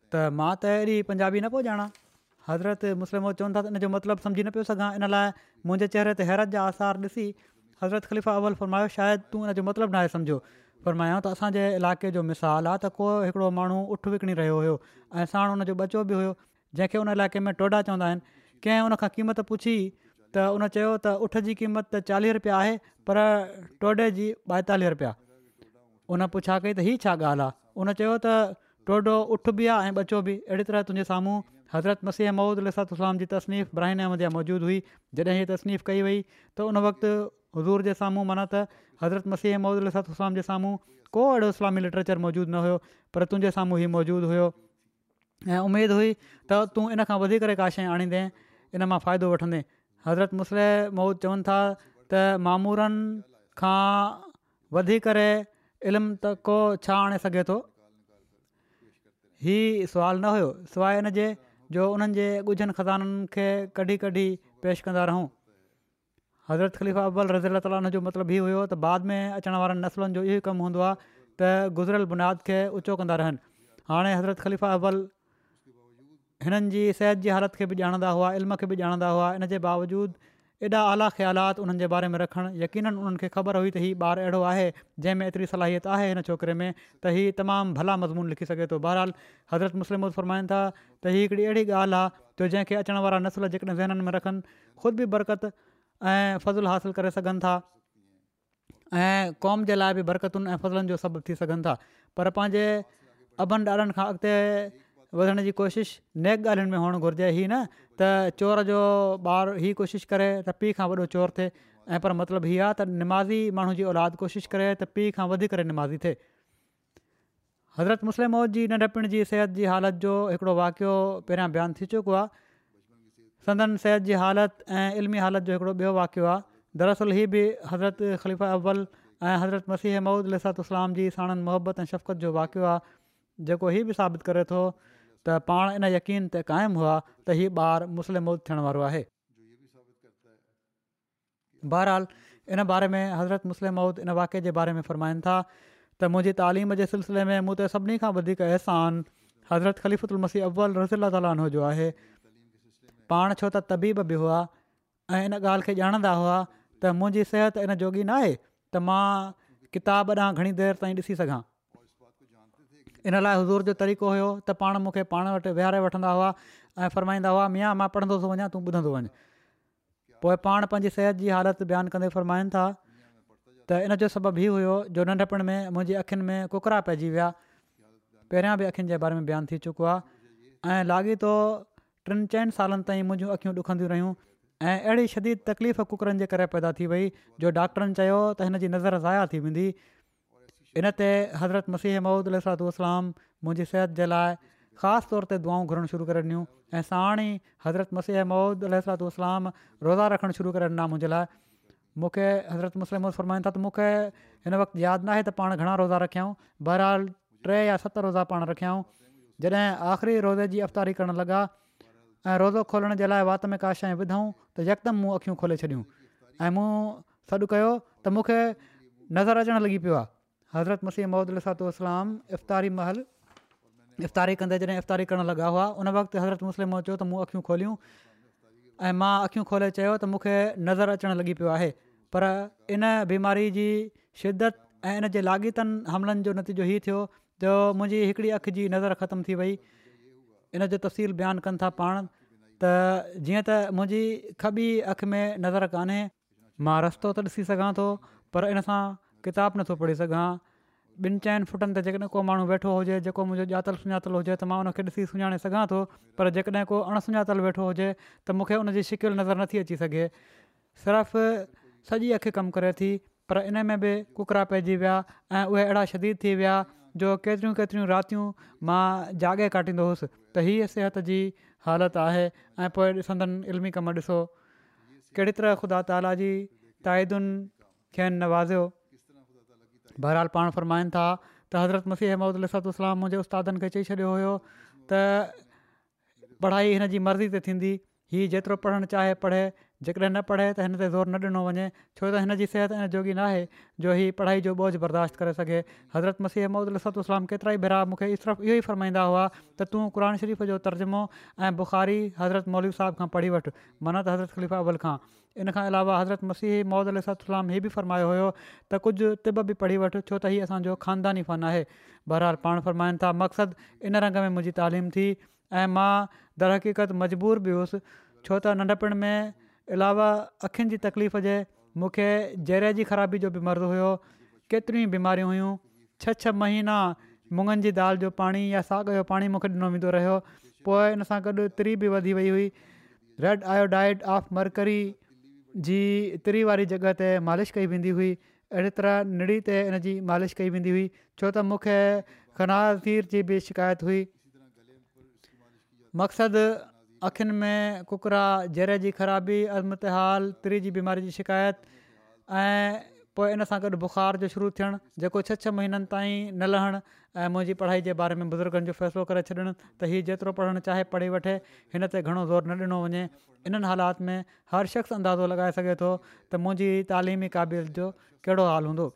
त मां त अहिड़ी पंजाबी न पियो ॼाणा हज़रत मुस्लिम चवनि था त इन जो मतिलबु सम्झी न पियो सघां इन लाइ मुंहिंजे चहिरे ते हैरत जा आसार ॾिसी हज़रत ख़लीफ़ा अवल फरमायो शायदि तूं इन जो मतिलबु नाहे सम्झो फरमायो त असांजे इलाइक़े जो मिसाल आहे त को हिकिड़ो माण्हू उठु विकिणी रहियो हुयो ऐं साण हुनजो ॿचो बि हुयो जंहिंखे उन इलाइक़े में टोडा चवंदा आहिनि कंहिं क़ीमत पुछी त उन चयो त उठ जी क़ीमत त चालीह रुपया आहे पर टोडे जी ॿाएतालीह रुपया उन पुछा कई त हीअ छा ॻाल्हि आहे उन चयो त उठ बि आहे ऐं ॿचो तरह तुंहिंजे साम्हूं हज़रत मसीह ऐं महुूद अलसलाम जी तसनीफ़ अहमद जा मौजूदु हुई जॾहिं हीअ तसनीफ़ कई वई त उन वक़्तु हज़ूर जे साम्हूं माना त हज़रत मसीह ऐं महुूद इलाहु उस्लाम जे साम्हूं को अहिड़ो इस्लामी लिटरेचर मौजूदु न हुयो पर तुंहिंजे साम्हूं हीअ मौजूदु हुयो ऐं उमेदु हुई त तूं इन खां वधीक का शइ आणींदे इन मां फ़ाइदो वठंदे हज़रत मुसलह मौद चवनि था त मामूरनि खां वधी करे इल्मु त को छा आणे सघे थो हीउ सुवाल न हुयो सवाइ इनजे जो उन्हनि जे ॻुझनि खदाननि खे कढी कढी पेश कंदा रहूं हज़रत ख़लीफ़ा अबल रज़ी लाइ ताली हुन जो मतिलबु हीअ हुयो त बाद में अचण वारनि नसलनि जो इहो ई कमु हूंदो आहे त गुज़िरियल बुनियाद खे ऊचो कंदा रहनि हाणे हज़रत ख़लीफ़ा अबल हिननि जी सिहत जी हालति खे बि ॼाणंदा हुआ इल्म खे बि ॼाणंदा हुआ इन जे बावजूदि एॾा आला ख़्यालात उन्हनि जे बारे में रखनि यकीन उन्हनि खे ख़बर हुई त हीउ ॿार अहिड़ो आहे जंहिंमें एतिरी सलाहियत आहे हिन छोकिरे में त हीउ तमामु भला मज़मून लिखी सघे थो बहरहाल हज़रत मुस्लिम फ़रमाइनि था त हीअ हिकिड़ी अहिड़ी ॻाल्हि आहे जो जंहिंखे अचण वारा नसल जेकॾहिं ज़हननि में रखनि ख़ुदि बि बरक़त ऐं फ़ज़ुलु हासिलु करे सघनि था ऐं क़ौम जे लाइ बि बरक़तुनि ऐं फ़ज़लनि जो सबबु थी सघनि था पर पंहिंजे अभनि ॾाढनि खां अॻिते वधण जी कोशिशि नेक ॻाल्हियुनि में हुअणु घुरिजे हीअ न त चोर जो ॿारु ई कोशिशि करे त पीउ खां वॾो चोर थिए ऐं पर मतिलबु हीअ आहे त निमाज़ी माण्हू जी औलाद कोशिशि करे त पीउ खां वधीक निमाज़ी थिए हज़रत मुस्लिम जी नंढपिण जी सिहत जी हालति जो हिकिड़ो वाक़ियो पहिरियां बयानु थी चुको आहे संदन सिहत जी हालति ऐं इल्मी हालति जो हिकिड़ो ॿियो वाक़ियो आहे दरसल हीअ बि हज़रत ख़लीफ़ा अव्वल ऐं हज़रत मसीह मौद लिसातु इस्लाम जी साणनि मोहबत ऐं शफ़क़त जो वाक़ियो आहे जेको हीउ बि साबित करे थो त पाण इन यकीन ते क़ाइमु हुआ त हीअ ॿारु मुसलम मौत थियण वारो आहे बहरहाल इन बारे में हज़रत मुस्लिम मौत इन वाके जे बारे में फ़र्माइनि था त मुंहिंजी तालीम जे सिलसिले में मूं त सभिनी खां वधीक अहसान हज़रत ख़लीफ़ल मसीह अब्वल रज़ीला ताल जो आहे पाण छो त तबीब बि हुआ ऐं इन ॻाल्हि खे ॼाणंदा हुआ त मुंहिंजी सिहत इन जोॻी न आहे त मां किताब ॾांहुं घणी देरि ताईं ॾिसी सघां इन लाइ हज़ूर जो तरीक़ो हुयो त पाण मूंखे पाण वटि विहारे वठंदा हुआ ऐं फ़रमाईंदा हुआ मिया मां पढ़ंदो थो वञा तूं ॿुधंदो वञु पोइ पाण पंहिंजी सिहत जी हालति बयानु कंदे फ़रमाइनि था त इन जो सबबु हीउ हुयो जो नंढपिण में मुंहिंजी अखियुनि में कुकरा पइजी विया पहिरियां बि अखियुनि जे बारे में बयानु थी चुको आहे ऐं लाॻीतो टिनि चइनि सालनि ताईं मुंहिंजियूं अख़ियूं ॾुखंदियूं रहियूं ऐं अहिड़ी शदीद तकलीफ़ कुकरनि जे करे पैदा थी वई जो डॉक्टरनि चयो त हिन जी नज़र ज़ाया थी वेंदी इन ते हज़रत मसीह अलसात लातलाम मुंहिंजी सिहत जे लाइ ख़ासि तौर ते दुआऊं घुरणु शुरू करे ॾिनियूं ऐं साण ई हज़रत मसीह मऊद अलसात सलातू रोज़ा रखणु शुरू करे ॾिना मुंहिंजे लाइ मूंखे हज़रत मुस्लिम मौद था त मूंखे हिन वक़्तु यादि न आहे त पाण घणा रोज़ा रखियाऊं बहरहाल टे या सत रोज़ा पाण रखियाऊं जॾहिं आख़िरी रोज़े जी रफ़्तारी करणु लॻा ऐं रोज़ो खोलण जे लाइ वात में का ऐं विधूं त यकदमि मूं अख़ियूं खोले छॾियूं ऐं मूं सॾु कयो त मूंखे नज़र अचणु लॻी पियो आहे हज़रत मुस्लिम मौदल वलाम इफ़्तारी महल इफ़्तारी कंदे जॾहिं इफ़्तारी करणु लॻा हुआ उन वक़्तु हज़रत मुस्लिम चयो त मूं अख़ियूं खोलियूं ऐं मां अख़ियूं खोले चयो त मूंखे नज़र अचणु लॻी पियो आहे पर इन बीमारी जी शिदत ऐं इन जे लाॻीतनि हमलनि जो नतीजो हीअ थियो जो मुंहिंजी हिकिड़ी अखि जी नज़र ख़तम थी वई इन जो तफ़सील बयानु कनि था पाण त जीअं त मुंहिंजी खबी अखि में नज़र कान्हे मां रस्तो त ॾिसी सघां थो पर इन सां किताबु नथो पढ़ी सघां ॿिनि चइनि फुटनि ते जेकॾहिं को माण्हू वेठो हुजे जेको मुंहिंजो जातल सुञातलु हुजे त मां उनखे ॾिसी सुञाणे सघां थो पर जेकॾहिं को अण वेठो हुजे त मूंखे उन शिकिल नज़र नथी अची सघे सिर्फ़ु सॼी अखि कमु करे थी पर इन में बि कुकरा पइजी विया ऐं उहे अहिड़ा शदीद थी विया जो केतिरियूं केतिरियूं रातियूं मां जाॻे काटींदो हुउसि त हीअ सिहत जी हालति आहे ऐं पोइ ॾिसंदड़ इल्मी कमु ॾिसो कहिड़ी तरह ख़ुदा ताला जी ताइदुनि खेनि नवाज़ियो बहरहाल पाण फ़रमाइनि था त हज़रत मसीह अहमद उसलाम मुंहिंजे उस्तादनि खे चई छॾियो हुयो त पढ़ाई हिन जी मर्ज़ी ते थींदी हीअ जेतिरो पढ़णु चाहे पढ़े जेकॾहिं न पढ़े त हिन ते ज़ोर न ॾिनो वञे छो त हिन जी सिहत इन जोगी नाहे जो हीउ पढ़ाई जो बोझ बर्दाश्त करे सघे हज़रत मसीह ऐं महुदल उलाम केतिरा ई बहिरा मूंखे इस इहो ई फ़रमाईंदा हुआ त तूं क़ुर शरीफ़ जो तर्जुमो ऐं बुखारी हज़रत मौवी साहिब खां पढ़ी वठि मनत हज़रत ख़लीफ़ा अबल खां इन खां अलावा हज़रत मसीह मौदल सलाम हीउ बि फ़रमायो हुयो त कुझु तिब बि पढ़ी वठि छो त हीउ असांजो ख़ानदानी फ़न आहे बहरहाल पाण फ़रमाइनि था मक़सदु इन रंग में मुंहिंजी तालीम थी ऐं मां दरहक़ीक़त मजबूर बि हुउसि छो त नंढपण में अलावा अखियुनि जी तकलीफ़ जे मूंखे ज़रे जी ख़राबी जो बि मरंदो हुयो केतिरियूं ई बीमारियूं हुयूं छह छह महीना मुङनि जी दाल जो पाणी या साग जो पाणी मूंखे ॾिनो वेंदो रहियो पोइ इन सां गॾु तिरी बि वधी वई हुई रेड आयोडाइड ऑफ मरकरी जी तिरी वारी जॻह ते मालिश कई वेंदी हुई अहिड़ी तरह निड़ी ते इन जी मालिश कई वेंदी हुई छो त मूंखे खनार खीर जी बि शिकायत हुई मक़सदु अखियुनि में कुकरा जरे जी ख़राबी अज़मत हाल तरी जी बीमारी जी शिकायत ऐं पोइ इन सां गॾु बुख़ार जो शुरू थियणु जेको छह छह महीननि ताईं न लहणु ऐं मुंहिंजी पढ़ाई जे बारे में बुज़ुर्गनि जो फ़ैसिलो करे छॾनि त हीउ जेतिरो पढ़णु चाहे पढ़ी वठे हिन ते घणो ज़ोर न ॾिनो वञे इन्हनि हालात में हर शख़्स अंदाज़ो लॻाए सघे थो त मुंहिंजी तालिमी क़ाबिलियत जो कहिड़ो हाल हूंदो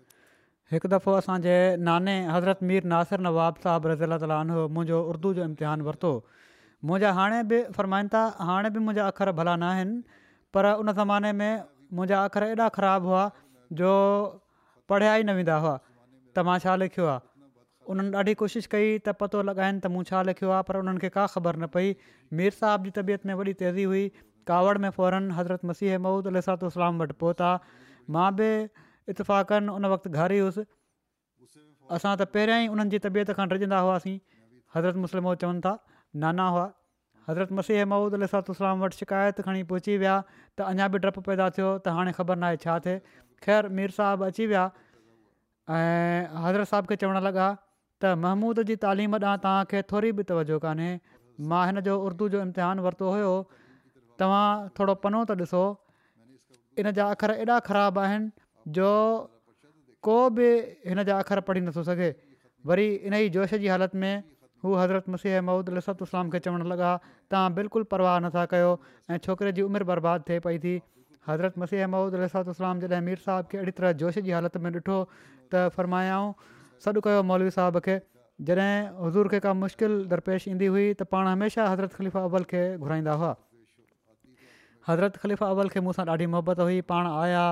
हिकु दफ़ो असांजे नाने हज़रत मीर नासिर नवाब साहबु रज़ीला तालीन हो मुंहिंजो उर्दू जो इम्तिहान वरितो मुंहिंजा हाणे बि फ़रमाइनि था हाणे बि मुंहिंजा अख़र भला न आहिनि पर उन ज़माने में मुंहिंजा अख़र एॾा ख़राबु हुआ जो पढ़िया ई न वेंदा हुआ त मां छा लिखियो आहे उन्हनि ॾाढी कोशिशि कई त पतो लॻाइनि त मूं छा लिखियो आहे पर उन्हनि खे का ख़बर न पई मीर साहब जी तबियत में वॾी तेज़ी हुई कावड़ में फौरन हज़रत मसीह मऊद अल इस्लाम वटि पहुता मां बि इतफ़ाक़नि उन वक़्तु घर ई हुउसि असां त पहिरियां ई उन्हनि जी तबियत खण रजंदा हुआसीं हज़रत मुस्लिम मऊद चवनि था नाना हुआ हज़रत मसीह महूद अलाम वटि शिकायत खणी पहुची विया त अञा बि डपु पैदा थियो त हाणे ख़बर नाहे छा थिए ख़ैर मीर साहबु अची विया ऐं हज़रत साहिब खे चवणु लॻा त महमूद जी तालीम ॾांहुं तव्हांखे थोरी बि तवजो कान्हे मां जो उर्दू जो इम्तिहान वरितो हुयो तव्हां थोरो पनो त ॾिसो इन जा अख़र एॾा ख़राब आहिनि जो को बि हिनजा अख़र पढ़ी नथो सघे वरी इन ई जोश जी हालति में हूअ हज़रत मसी अमूद अलातू उसलाम खे चवणु लॻा तव्हां बिल्कुलु परवाह नथा कयो ऐं छोकिरे जी उमिरि बर्बाद थिए पई थी हज़रत मसी अहमूद अलसलाम जॾहिं मीर साहिब खे अहिड़ी तरह जोश जी हालति में ॾिठो त फ़र्मायाऊं सॾु कयो मौलवी साहिब खे जॾहिं हज़ूर खे का मुश्किल दरपेश ईंदी हुई त पाण हमेशह हज़रत ख़लीफ़ा अवल खे घुराईंदा हुआ हज़रत ख़लीफ़ा अवल खे मूंसां ॾाढी मोहबत हुई पाण आया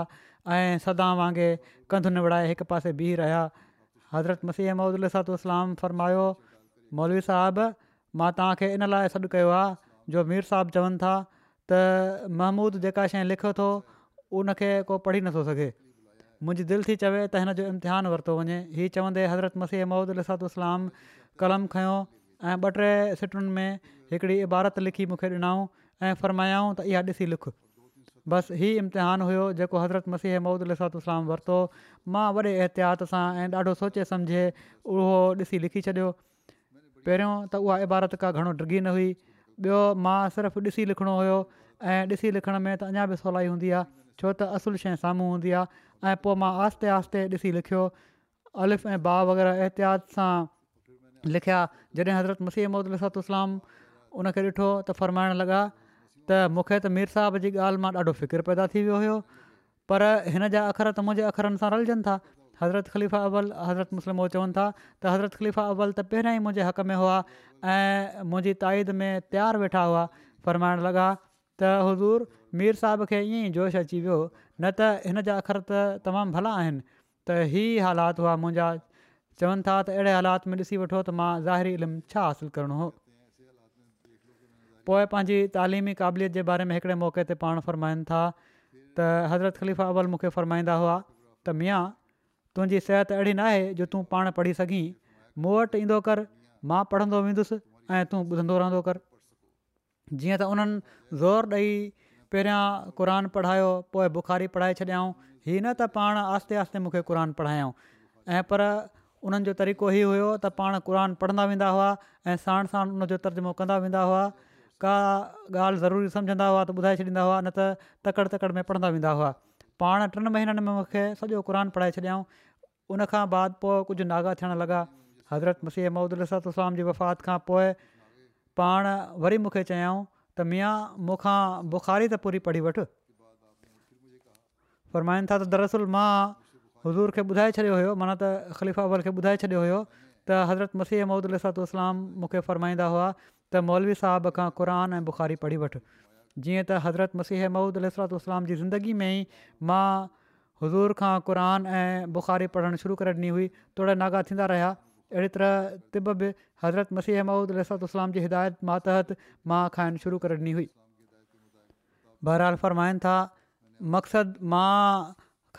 ऐं सदा वांगुरु कंध न हिकु पासे बिह रहिया हज़रत मसीह महमूद लसातो उसलाम फ़रमायो मौलवी साहबु मां तव्हांखे इन लाइ सॾु कयो जो मीर साहबु चवनि था त महमूद जेका शइ लिखियो थो उनखे को पढ़ी नथो सघे मुंहिंजी दिलि थी चवे त हिन जो इम्तिहान वरितो वञे हीअ चवंदे हज़रत मसीह माउद इलातलाम कलम खयों ऐं ॿ टे सिटुनि में हिकिड़ी इबारत लिखी मूंखे ॾिनऊं ऐं फरमायाऊं त इहा ॾिसी लिखु बसि हीउ इम्तिहान हुयो जेको हज़रत मसीह महुद इलातलाम वरितो मां वॾे एहतियात सां ऐं ॾाढो सोचे सम्झे उहो ॾिसी लिखी छॾियो पहिरियों त उहा इबारत का घणो ड्रिगी न हुई ॿियो मां सिर्फ़ु ॾिसी लिखणो हुयो ऐं ॾिसी लिखण में त अञा बि सवलाई हूंदी आहे छो त असुलु शइ साम्हूं हूंदी आहे ऐं पोइ मां आहिस्ते आहिस्ते ॾिसी लिखियो अलिफ़ ऐं भाउ वग़ैरह एहतियात सां लिखिया जॾहिं हज़रत मसीह महमद इस्लाम उनखे ॾिठो त फ़र्माइण लॻा त मूंखे त मीर साहब जी ॻाल्हि मां ॾाढो पैदा थी वियो हुयो पर हिन जा अख़र त मुंहिंजे अख़रनि सां रलजनि था हज़रत ख़लीफ़ा अव्वल हज़रत मुस्लिम उहे चवनि था त हज़रत ख़लीफ़ा अवल त पहिरियां ई मुंहिंजे हक़ में हुआ ऐं मुंहिंजी ताईद में तयारु वेठा हुआ फ़रमाइण लॻा त हुज़ूर मीर साहब खे ईअं ई जोश अची वियो न त हिन जा अख़र त तमामु भला आहिनि त ई हालात हुआ मुंहिंजा चवनि था त अहिड़े हालात में ॾिसी वठो त मां ज़ाहिरी इल्मु छा हासिलु करिणो हो पोइ पंहिंजी तालिमी क़ाबिलियत जे बारे में हिकिड़े मौक़े ते पाण फ़रमाइनि था त हज़रत ख़लीफ़ा अव्वल मूंखे फरमाईंदा हुआ त मिया तुंहिंजी सिहत अहिड़ी नाहे जो तूं पाण पढ़ी सघीं मूं वटि ईंदो कर मां पढ़ंदो वेंदुसि ऐं तूं ॿुधंदो रहंदो कर जीअं त उन्हनि ज़ोर ॾेई पहिरियां क़रान पढ़ायो पोइ बुखारी पढ़ाए छॾियाऊं हीअं न त पाण आस्ते आहिस्ते मूंखे क़रान पढ़ायऊं ऐं पर उन्हनि जो तरीक़ो ई हुयो त पाण क़रान पढ़ंदा वेंदा हुआ ऐं साणु साणु उनजो तर्जुमो कंदा वेंदा हुआ का ॻाल्हि ज़रूरी सम्झंदा हुआ त ॿुधाए छॾींदा हुआ न त तकड़ि तकड़ि में पढ़ंदा वेंदा हुआ पाण टिनि महीननि में मूंखे सॼो क़ुर पढ़ाए छॾियऊं उन खां बाद पोइ कुझु नागा थियणु लॻा हज़रत मसीह मौदल सतलाम जी वफ़ात खां पोइ पाण वरी मूंखे चयाऊं त मिया मूंखां बुख़ारी त पूरी पढ़ी वठि फ़रमाईनि था त दरसल मां हज़ूर खे ॿुधाए छॾियो हुयो माना त ख़लीफ़ा अवल खे ॿुधाए छॾियो हुयो त हज़रत मसीह महूदलातलाम मूंखे फ़रमाईंदा हुआ त मौलवी साहिब खां क़ुर ऐं बुखारी पढ़ी वठि जीअं त हज़रत मसीह मऊद अलसरात सलालसलाम जी ज़िंदगी में ई मां हज़ूर खां क़रान ऐं बुख़ारी पढ़णु शुरू करे ॾिनी हुई तोड़ा नागा थींदा रहिया अहिड़ी तरह तिब बि हज़रत मसीह मऊद अलसरात सलातातलाम जी हिदायत मातहत मां खाइणु शुरू करे ॾिनी हुई बहरहाल फ़र्माइनि था मक़सदु मां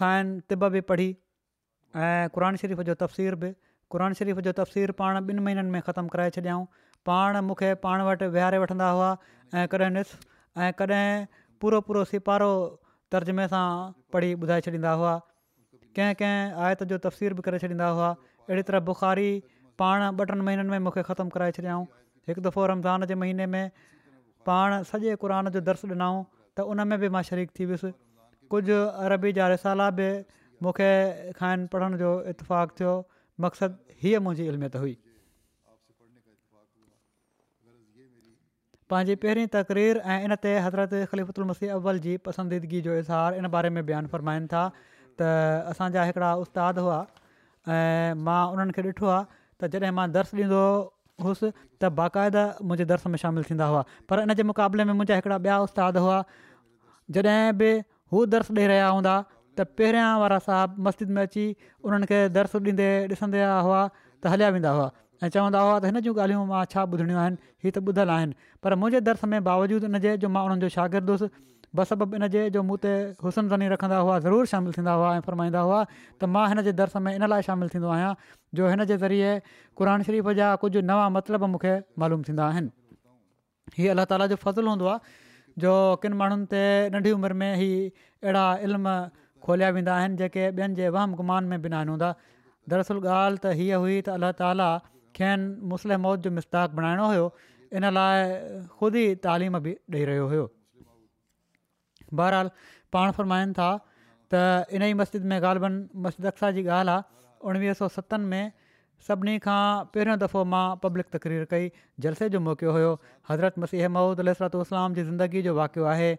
खाइनि तिब बि पढ़ी ऐं क़रान शरीफ़ जो तफ़सीर बि क़ुर शरीफ़ जो तफ़सीर पाण ॿिनि महीननि में ख़तमु कराए छॾियाऊं पाण मूंखे पाण वटि वेहारे वठंदा हुआ ऐं कॾहिं ॾिसु ऐं कॾहिं पूरो पूरो सिपारो तर्जमे सां पढ़ी ॿुधाए छॾींदा हुआ कंहिं कंहिं आयत जो तफ़सीर बि करे छॾींदा हुआ अहिड़ी तरह बुखारी पाण ॿ टिनि महीननि में मूंखे ख़तमु कराए छॾियाऊं हिकु दफ़ो रमज़ान जे महीने में पाण सॼे क़ुर जो दर्श ॾिनऊं त उन में बि मां शरीक थी वियुसि कुझु अरबी जा रिसाला बि मूंखे खाइनि पढ़ण जो इतफ़ाक़ु थियो मक़सदु हीअ मुंहिंजी इल्मियत हुई पंहिंजी पहिरीं तक़रीर ऐं इन ते हज़रत ख़लीफ़ुत उल मसीह अवल जी पसंदीदगी जो इज़ारु इन बारे में बयानु फ़रमाइनि था त असांजा हिकिड़ा उस्तादु हुआ ऐं मां उन्हनि खे ॾिठो आहे त जॾहिं मां दर्स ॾींदो हुउसि त बाक़ाइदा मुंहिंजे दर्स में शामिलु थींदा हुआ पर इन जे मुक़ाबले में मुंहिंजा हिकिड़ा ॿिया उस्तादु हुआ जॾहिं बि हू दर्स ॾेई रहिया हूंदा त पहिरियां वारा साहबु मस्जिद में अची उन्हनि खे दर्श ॾींदे ॾिसंदा हुआ त हलिया वेंदा हुआ ऐं चवंदा हुआ त हिन जूं ॻाल्हियूं मां छा ॿुधणियूं आहिनि हीअ त ॿुधल आहिनि पर मुंहिंजे दर्स में बावजूदु इनजे जो मां उन्हनि जो शागिर्दु हुअसि बस इन जे जो मूं ते हुसन ज़नी रखंदा हुआ ज़रूरु शामिलु थींदा हुआ ऐं फ़रमाईंदा हुआ त मां हिन जे में इन लाइ शामिलु थींदो आहियां जो हिन जे ज़रिए क़ुर शरीफ़ जा कुझु नवां मतिलब मूंखे मालूम थींदा आहिनि हीअ अलाह ताला जो फ़ज़ुलु हूंदो आहे जो किन माण्हुनि ते नंढी उमिरि में ई अहिड़ा इल्म खोलिया वेंदा आहिनि जेके ॿियनि जे वहम गुमान में बिना हूंदा दरसल ॻाल्हि त हीअ हुई त खेनि मुस्लिम मौत जो मिसाक बणाइणो हुयो इन लाइ ख़ुदि ई तालीम बि ॾेई रहियो हुयो बहरहाल पाण फ़रमाइनि था त इन ई मस्जिद में ग़ालबनि मस्जिदसा जी ॻाल्हि आहे उणिवीह सौ सतनि में सभिनी खां पहिरियों दफ़ो मां पब्लिक तकरीर कई जलसे जो मौक़ो हुयो हज़रत मसीह महूद अलसरत इस्लाम जी ज़िंदगी जो वाक़ियो आहे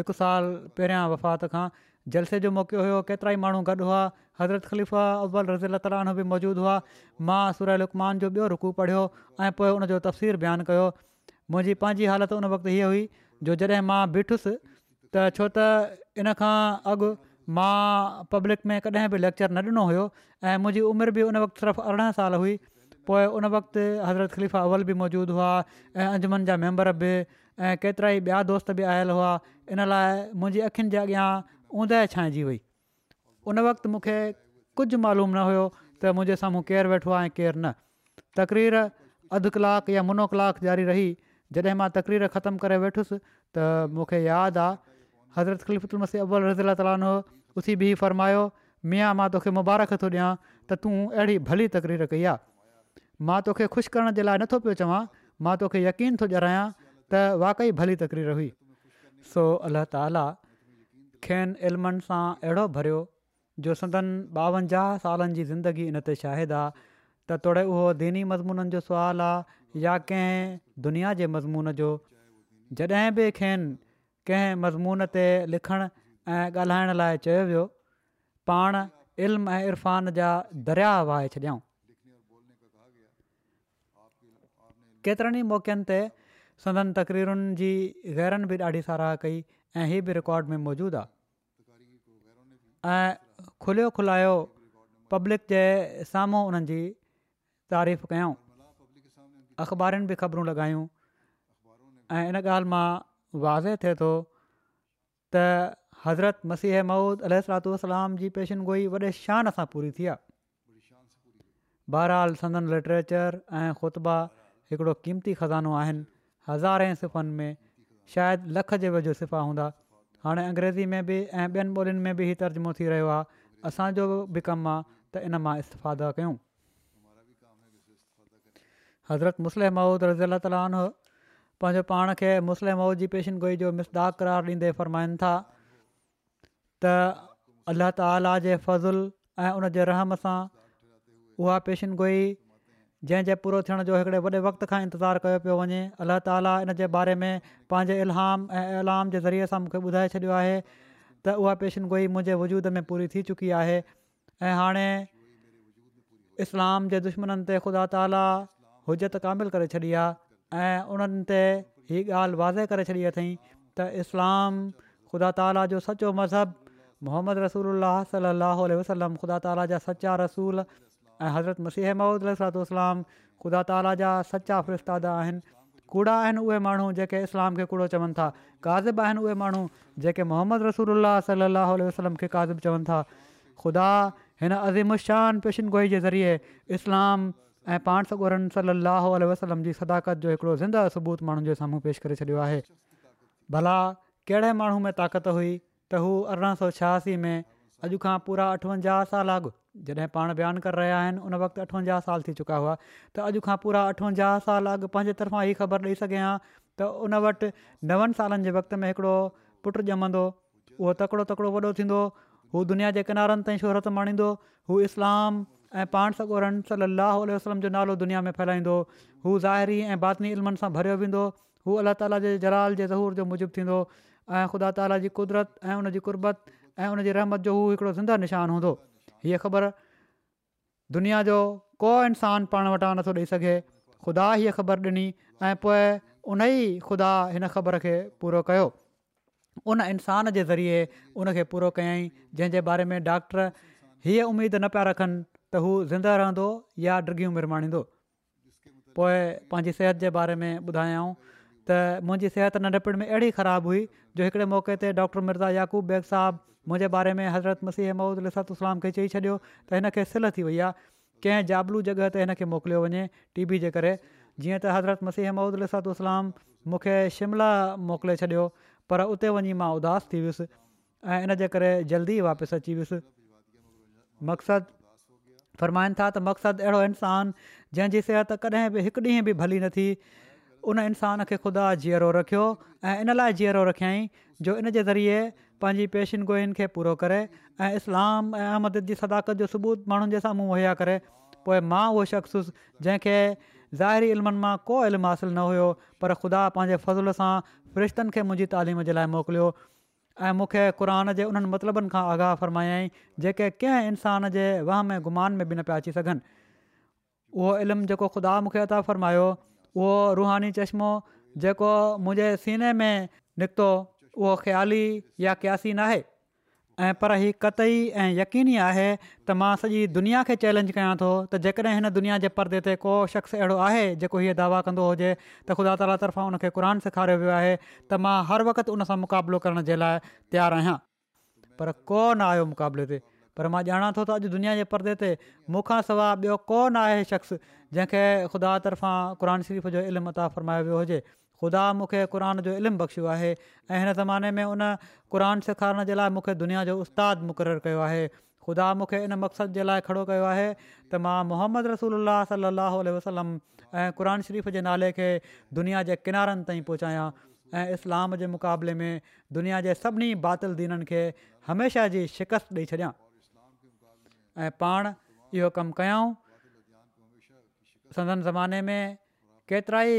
हिकु साल पहिरियां वफ़ात खां जलसे जो मौक़ो हुयो केतिरा ई माण्हू गॾु हुआ हज़रत ख़लीफ़ा अव्वल रज़ील तालो बि मौजूदु हुआ मां सुरमान जो ॿियो रुकू पढ़ियो ऐं पोइ उनजो तफ़सीर बयानु कयो मुंहिंजी पंहिंजी हालति उन वक़्तु हीअ हुई जो जॾहिं मां ॿीठुसि त छो त इन खां अॻु मां पब्लिक में कॾहिं बि लेक्चर न ॾिनो हुयो ऐं मुंहिंजी उमिरि बि उन वक़्तु सिर्फ़ु अरिड़हं साल हुई पोइ उन वक़्तु हज़रत ख़लीफ़ा अव्वल बि मौजूदु हुआ ऐं अजमन जा मेंबर बि ऐं केतिरा ई ॿिया दोस्त बि आयल हुआ इन लाइ मुंहिंजी अखियुनि जे अॻियां उंदहि छांइजी वई उन वक़्तु मूंखे कुझु मालूम न हुयो त मुंहिंजे साम्हूं केरु वेठो आहे ऐं केरु न तक़रीर अधु कलाकु या मुनो कलाकु जारी रही जॾहिं मां तकरीर ख़तमु करे वेठुसि त मूंखे यादि आहे हज़रत खलीफ़ी अब्बू रज़ीला तालो उसी बीह फरमायो मिया मां तोखे मुबारक थो ॾियां त तूं अहिड़ी भली तकरीर कई आहे मां तोखे ख़ुशि करण जे लाइ नथो पियो चवां मां तोखे यकीन थो ॼाणायां त वाक़ई भली तकरीर हुई सो अलाह ताला खेनि इल्मनि सां अहिड़ो भरियो जो सदन ॿावंजाह सालनि जी ज़िंदगी इन ते शाहिद आहे त तोड़े उहो दीनी मज़मूननि जो सुवालु आहे या कंहिं दुनिया जे मज़मून जो जॾहिं बि खेनि कंहिं मज़मून ते लिखणु ऐं ॻाल्हाइण लाइ चयो वियो पाण इल्म ऐं इरफ़ान जा दरिया वहााइ छॾियाऊं केतिरनि ई मौक़नि ते सदन तक़रीरुनि जी गैरनि बि ॾाढी साराह कई ऐं इहे बि रिकॉड में मौजूदु आहे ऐं खुलियो खुलायो पब्लिक जे साम्हूं उन्हनि जी तारीफ़ कयूं अख़बारुनि बि ख़बरूं लॻायूं ऐं इन ॻाल्हि मां वाज़े थिए थो त हज़रत मसीह महूद अलू वलाम जी गोई वॾे शान सां पूरी थी आहे बहरहाल संदन लिटरेचर ऐं ख़ुतबा हिकिड़ो क़ीमती खज़ानो आहिनि हज़ारे सिफ़नि में शायदि लख जे वजो सिफ़ा हूंदा हाणे अंग्रेज़ी में बि ऐं ॿियनि ॿोलियुनि में बि ई तर्जुमो थी रहियो आहे असांजो बि कमु आहे त इन मां इस्तफ़ादा कयूं हज़रत मुस्लिम اللہ रज़ी عنہ ताल پان کے खे मुस्लमि मौज जी जो मिसदाख करार ॾींदे फ़रमाइनि था अल्लाह ताला जे फज़ुल ان उन जे रहम सां उहा जंहिंजे पूरो थियण जो हिकिड़े वॾे वक़्त खां इंतज़ारु कयो पियो वञे अल्ला ताली इन जे बारे में पंहिंजे इलाम ऐं ऐलाम जे ज़रिए सां मूंखे ॿुधाए छॾियो आहे त उहा पेशनगोई मुंहिंजे वजूद में पूरी थी चुकी आहे ऐं हाणे इस्लाम जे दुश्मननि ते ख़ुदा ताला हुजत कामिल करे छॾी आहे ऐं उन्हनि ते ई ॻाल्हि वाज़े करे छॾी अथई त इस्लाम ख़ुदा ताला जो सचो मज़हब मोहम्मद रसूल अलाह वसलम ख़ुदा ताला जा सचा रसूल ऐं हज़रत मसीह महमद अल सलात ख़ुदा ताला जा सचा फिश्तादा आहिनि कूड़ा आहिनि उहे माण्हू जेके इस्लाम खे कूड़ो चवनि था काज़िब आहिनि उहे माण्हू जेके मोहम्मद रसूल अला सलाहु उल वसलम खे काज़िब चवनि था ख़ुदा हिन अज़ीमुशान पेशनगोई जे ज़रिए इस्लाम ऐं पाण सगोरन सलाहु उल वसलम जी सदाकत जो हिकिड़ो ज़िंदह सबूत माण्हुनि जे साम्हूं पेश करे छॾियो आहे भला कहिड़े माण्हू में ताक़त हुई त हू अरिड़हं सौ छियासी में अॼु खां पूरा अठवंजाहु साल अॻु जॾहिं पाण बयानु करे रहिया आहिनि उन वक़्तु अठवंजाहु साल थी चुका हुआ त अॼु खां पूरा अठवंजाहु साल अॻु पंहिंजे तरफ़ां इहा ख़बर ॾेई सघे हां त उन वटि नवनि सालनि जे वक्त में हिकिड़ो पुटु ॼमंदो उहो तकिड़ो तकिड़ो वॾो थींदो हू दुनिया जे किनारनि ताईं शोहरत माणींदो हू इस्लाम ऐं पाण सगोरन रं वसलम जो नालो दुनिया में फैलाईंदो हू ज़ाहिरी ऐं बातनी इल्मनि सां भरियो वेंदो हू अलाह ताला जे जलाल जे ज़हूर जे मुजिब थींदो ख़ुदा ताला जी कुदरत ऐं उनजी रहमत जो हू हिकिड़ो ज़िंदा निशानु हूंदो हीअ ख़बर दुनिया जो को इंसानु पाण वटां नथो ॾेई सघे ख़ुदा हीअ ख़बर ॾिनी ऐं पोइ उन ई ख़ुदा हिन ख़बर खे पूरो कयो उन इंसान जे ज़रिए उनखे पूरो कयाई जंहिं बारे में डॉक्टर हीअ उमेदु न पिया रखनि त हू ज़िंदा रहंदो या डर्गियूं बि पोइ पंहिंजी सिहत जे बारे में ॿुधायऊं त मुंहिंजी सिहत नंढपिण में अहिड़ी ख़राबु हुई जो हिकिड़े मौके ते डॉक्टर मिर्ज़ा यकूब बैग साहबु मुंहिंजे बारे में हज़रत मसीह महमूद अलसातू सलाम खे चई छॾियो त हिन खे सिल थी वई आहे कंहिं जाबलू जॻह ते हिन खे मोकिलियो वञे टी वी जे करे जीअं त हज़रत मसीह महमूद अलतलाम मूंखे शिमला मोकिले छॾियो पर उते वञी मां उदास थी वियुसि ऐं इन जे करे जल्दी वापसि अची वियुसि मक़सदु फ़रमाइनि था त मक़सदु अहिड़ो इंसानु जंहिंजी सिहत कॾहिं बि हिकु ॾींहुं बि भली न थी उन इंसान खे ख़ुदा जीअरो रखियो ऐं इन लाइ जीअरो रखियई जो इन जे ज़रिए पंहिंजी पेशिनगोनि खे पूरो करे ऐं इस्लाम ऐं अहमद जी सदाकत जो सबूत माण्हुनि जे साम्हूं मुहैया करे पोइ मां उहो शख़्सुस जंहिंखे ज़ाहिरी इल्मनि मां को इल्मु हासिलु न हुयो पर ख़ुदा पंहिंजे फज़ुल सां फ़रिश्तनि खे मुंहिंजी तालीम जे लाइ मोकिलियो ऐं मूंखे क़ुर जे उन्हनि मतिलबनि खां आगाह फ़रमायाई जेके कंहिं इंसान जे वह में गुमान में बि न पिया अची सघनि उहो इल्मु जेको ख़ुदा मूंखे अता फ़रमायो उहो रूहानी चश्मो जेको मुंहिंजे सीने में निकितो उहो ख़्याली या क्यासी न ऐं पर हीउ क़तई ऐं यकीनी आहे त मां सॼी दुनिया खे चैलेंज कयां थो त जेकॾहिं हिन दुनिया जे परदे ते को शख़्स अहिड़ो आहे जेको हीअ दावा कंदो हुजे त ख़ुदा ताल तरफ़ां उन खे क़ुर सेखारियो वियो आहे त मां हर वक़्तु उन सां मुक़ाबिलो करण जे लाइ तयारु आहियां पर कोन आयो मुक़ाबले ते पर मां ॼाणा थो त अॼु दुनिया जे परदे ते मूंखां सवाइ ॿियो कोन आहे शख़्स जंहिंखे ख़ुदा तर्फ़ां क़ुन शरीफ़ जो इल्मु अता फ़रमायो वियो हुजे ख़ुदा मूंखे क़ुर जो इल्मु बख़्शियो आहे ऐं हिन ज़माने में उन क़रान सेखारण जे लाइ मूंखे दुनिया जो उस्तादु मुक़ररु कयो आहे ख़ुदा मूंखे इन मक़सदु जे लाइ खड़ो कयो आहे त मां मुहम्मद रसूल अलाह वसलम ऐं क़ुर शरीफ़ जे नाले खे दुनिया जे किनारनि ताईं पहुचायां ऐं इस्लाम जे मुक़ाबले में दुनिया जे सभिनी बातिलदीननि खे हमेशह जी शिकस्त ॾेई छॾियां ऐं पाण इहो कमु कयूं संदन ज़माने में केतिरा ई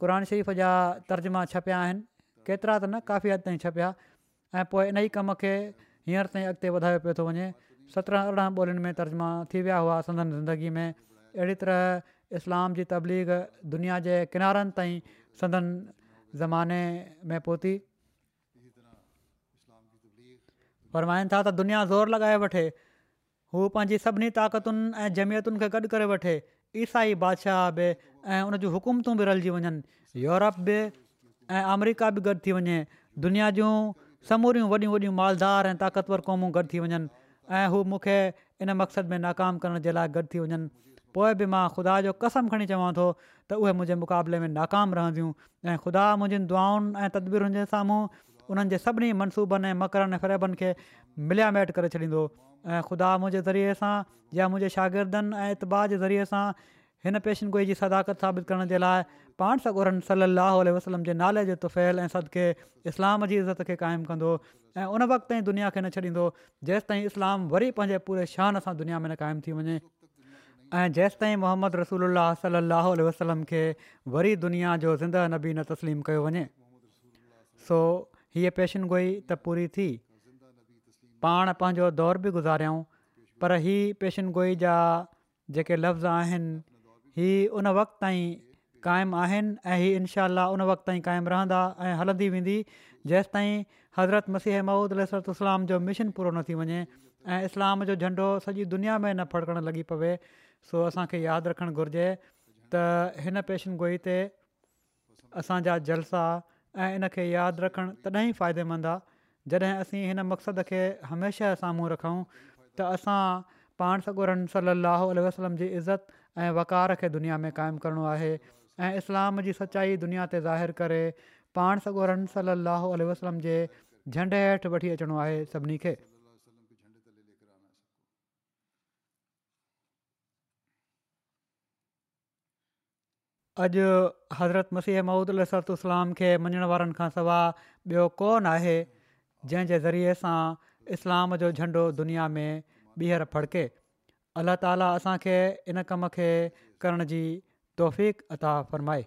क़ुर शरीफ़ जा तर्जुमा छपिया आहिनि केतिरा त न काफ़ी हद ताईं छपिया ऐं पोइ इन ई कम खे हींअर ताईं अॻिते वधायो पियो थो वञे सत्रहं अरिड़हं ॿोलियुनि में तर्जुमा थी विया हुआ संदन ज़िंदगी में अहिड़ी तरह इस्लाम जी तबलीग दुनिया जे किनारनि ताईं संदन ज़माने में पहुती फरमाइनि था त दुनिया ज़ोर लॻाए वठे हू पंहिंजी सभिनी ताक़तुनि ऐं जमियतुनि खे गॾु करे वठे ईसाई बादशाह बि ऐं उन जूं हुकूमतूं बि रलिजी वञनि यूरोप बि ऐं अमरिका बि गॾु थी वञे दुनिया जूं समूरियूं वॾियूं वॾियूं मालदार ऐं ताक़तवर क़ौमूं गॾु थी वञनि ऐं हू मूंखे इन मक़सद में नाकाम करण जे लाइ गॾु थी वञनि पोइ बि मां ख़ुदा जो कसम खणी चवां थो त उहे मुंहिंजे मुक़ाबले में नाकाम रहंदियूं ऐं खुदा मुंहिंजी दुआनि ऐं तदबीरुनि जे साम्हूं उन्हनि जे सभिनी मनसूबनि ऐं मकरनि ऐं ख़राबनि खे करे छॾींदो ऐं ख़ुदा मुंहिंजे ज़रिए सां या मुंहिंजे शागिर्दनि ऐं इतबा जे ज़रिए सां हिन पेशनगोई जी सदाकत साबित करण जे लाइ पाण सॻुरनि सल अह वसलम जे नाले जे तुफ़ैल ऐं सदके इस्लाम जी इज़त खे क़ाइमु कंदो ऐं उन वक़्त ताईं दुनिया खे न छॾींदो जेसिताईं इस्लाम वरी पंहिंजे पूरे शान सां दुनिया में न क़ाइमु थी वञे ऐं जेसिताईं मोहम्मद रसूल अलाह सलाहु वसलम खे वरी दुनिया जो ज़िंदह नबी न तस्लीम कयो वञे सो हीअ पेशनगोई त पूरी थी पाण पंहिंजो दौर बि गुज़ारियऊं पर हीउ पेशन गोई जा जेके लफ़्ज़ आहिनि हीअ उन वक़्तु ताईं क़ाइमु आहिनि ऐं हीअ उन वक़्तु ताईं क़ाइमु रहंदा ऐं हलंदी वेंदी जेसिताईं हज़रत मसीह महमूद इस्लाम जो मिशन पूरो न थी वञे ऐं इस्लाम जो झंडो सॼी दुनिया में न फड़कण लॻी पवे सो असांखे यादि रखणु घुरिजे त हिन पेशन गोई ते असांजा जलसा ऐं इन खे यादि रखणु तॾहिं ई फ़ाइदेमंदु आहे जॾहिं असीं हिन मक़सदु खे हमेशह साम्हूं रखूं त असां पाण सॻो रम वसलम जी इज़त ऐं वकार खे दुनिया में क़ाइमु करिणो आहे ऐं इस्लाम जी सचाई दुनिया ते ज़ाहिर करे पाण सॻो रम सलाहु वसलम जे झंडे हेठि वठी अचिणो आहे सभिनी खे अॼु हज़रत मसीह महूदु सर्तु इस्लाम खे मञण वारनि खां सवाइ ॿियो कोन आहे जंहिं जे ज़रिए सां इस्लाम जो झंडो दुनिया में ॿीहर फड़के अल्लाह ताला असांखे इन कम खे करण जी तौफीक अता फ़रमाए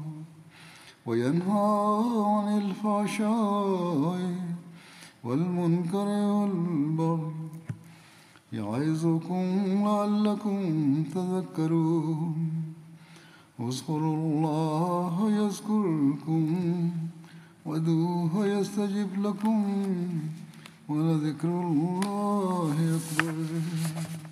وينهى عن الفحشاء والمنكر والبغي يعظكم لعلكم تذكرون واذكروا الله يذكركم ودوه يستجب لكم ولذكر الله أكبر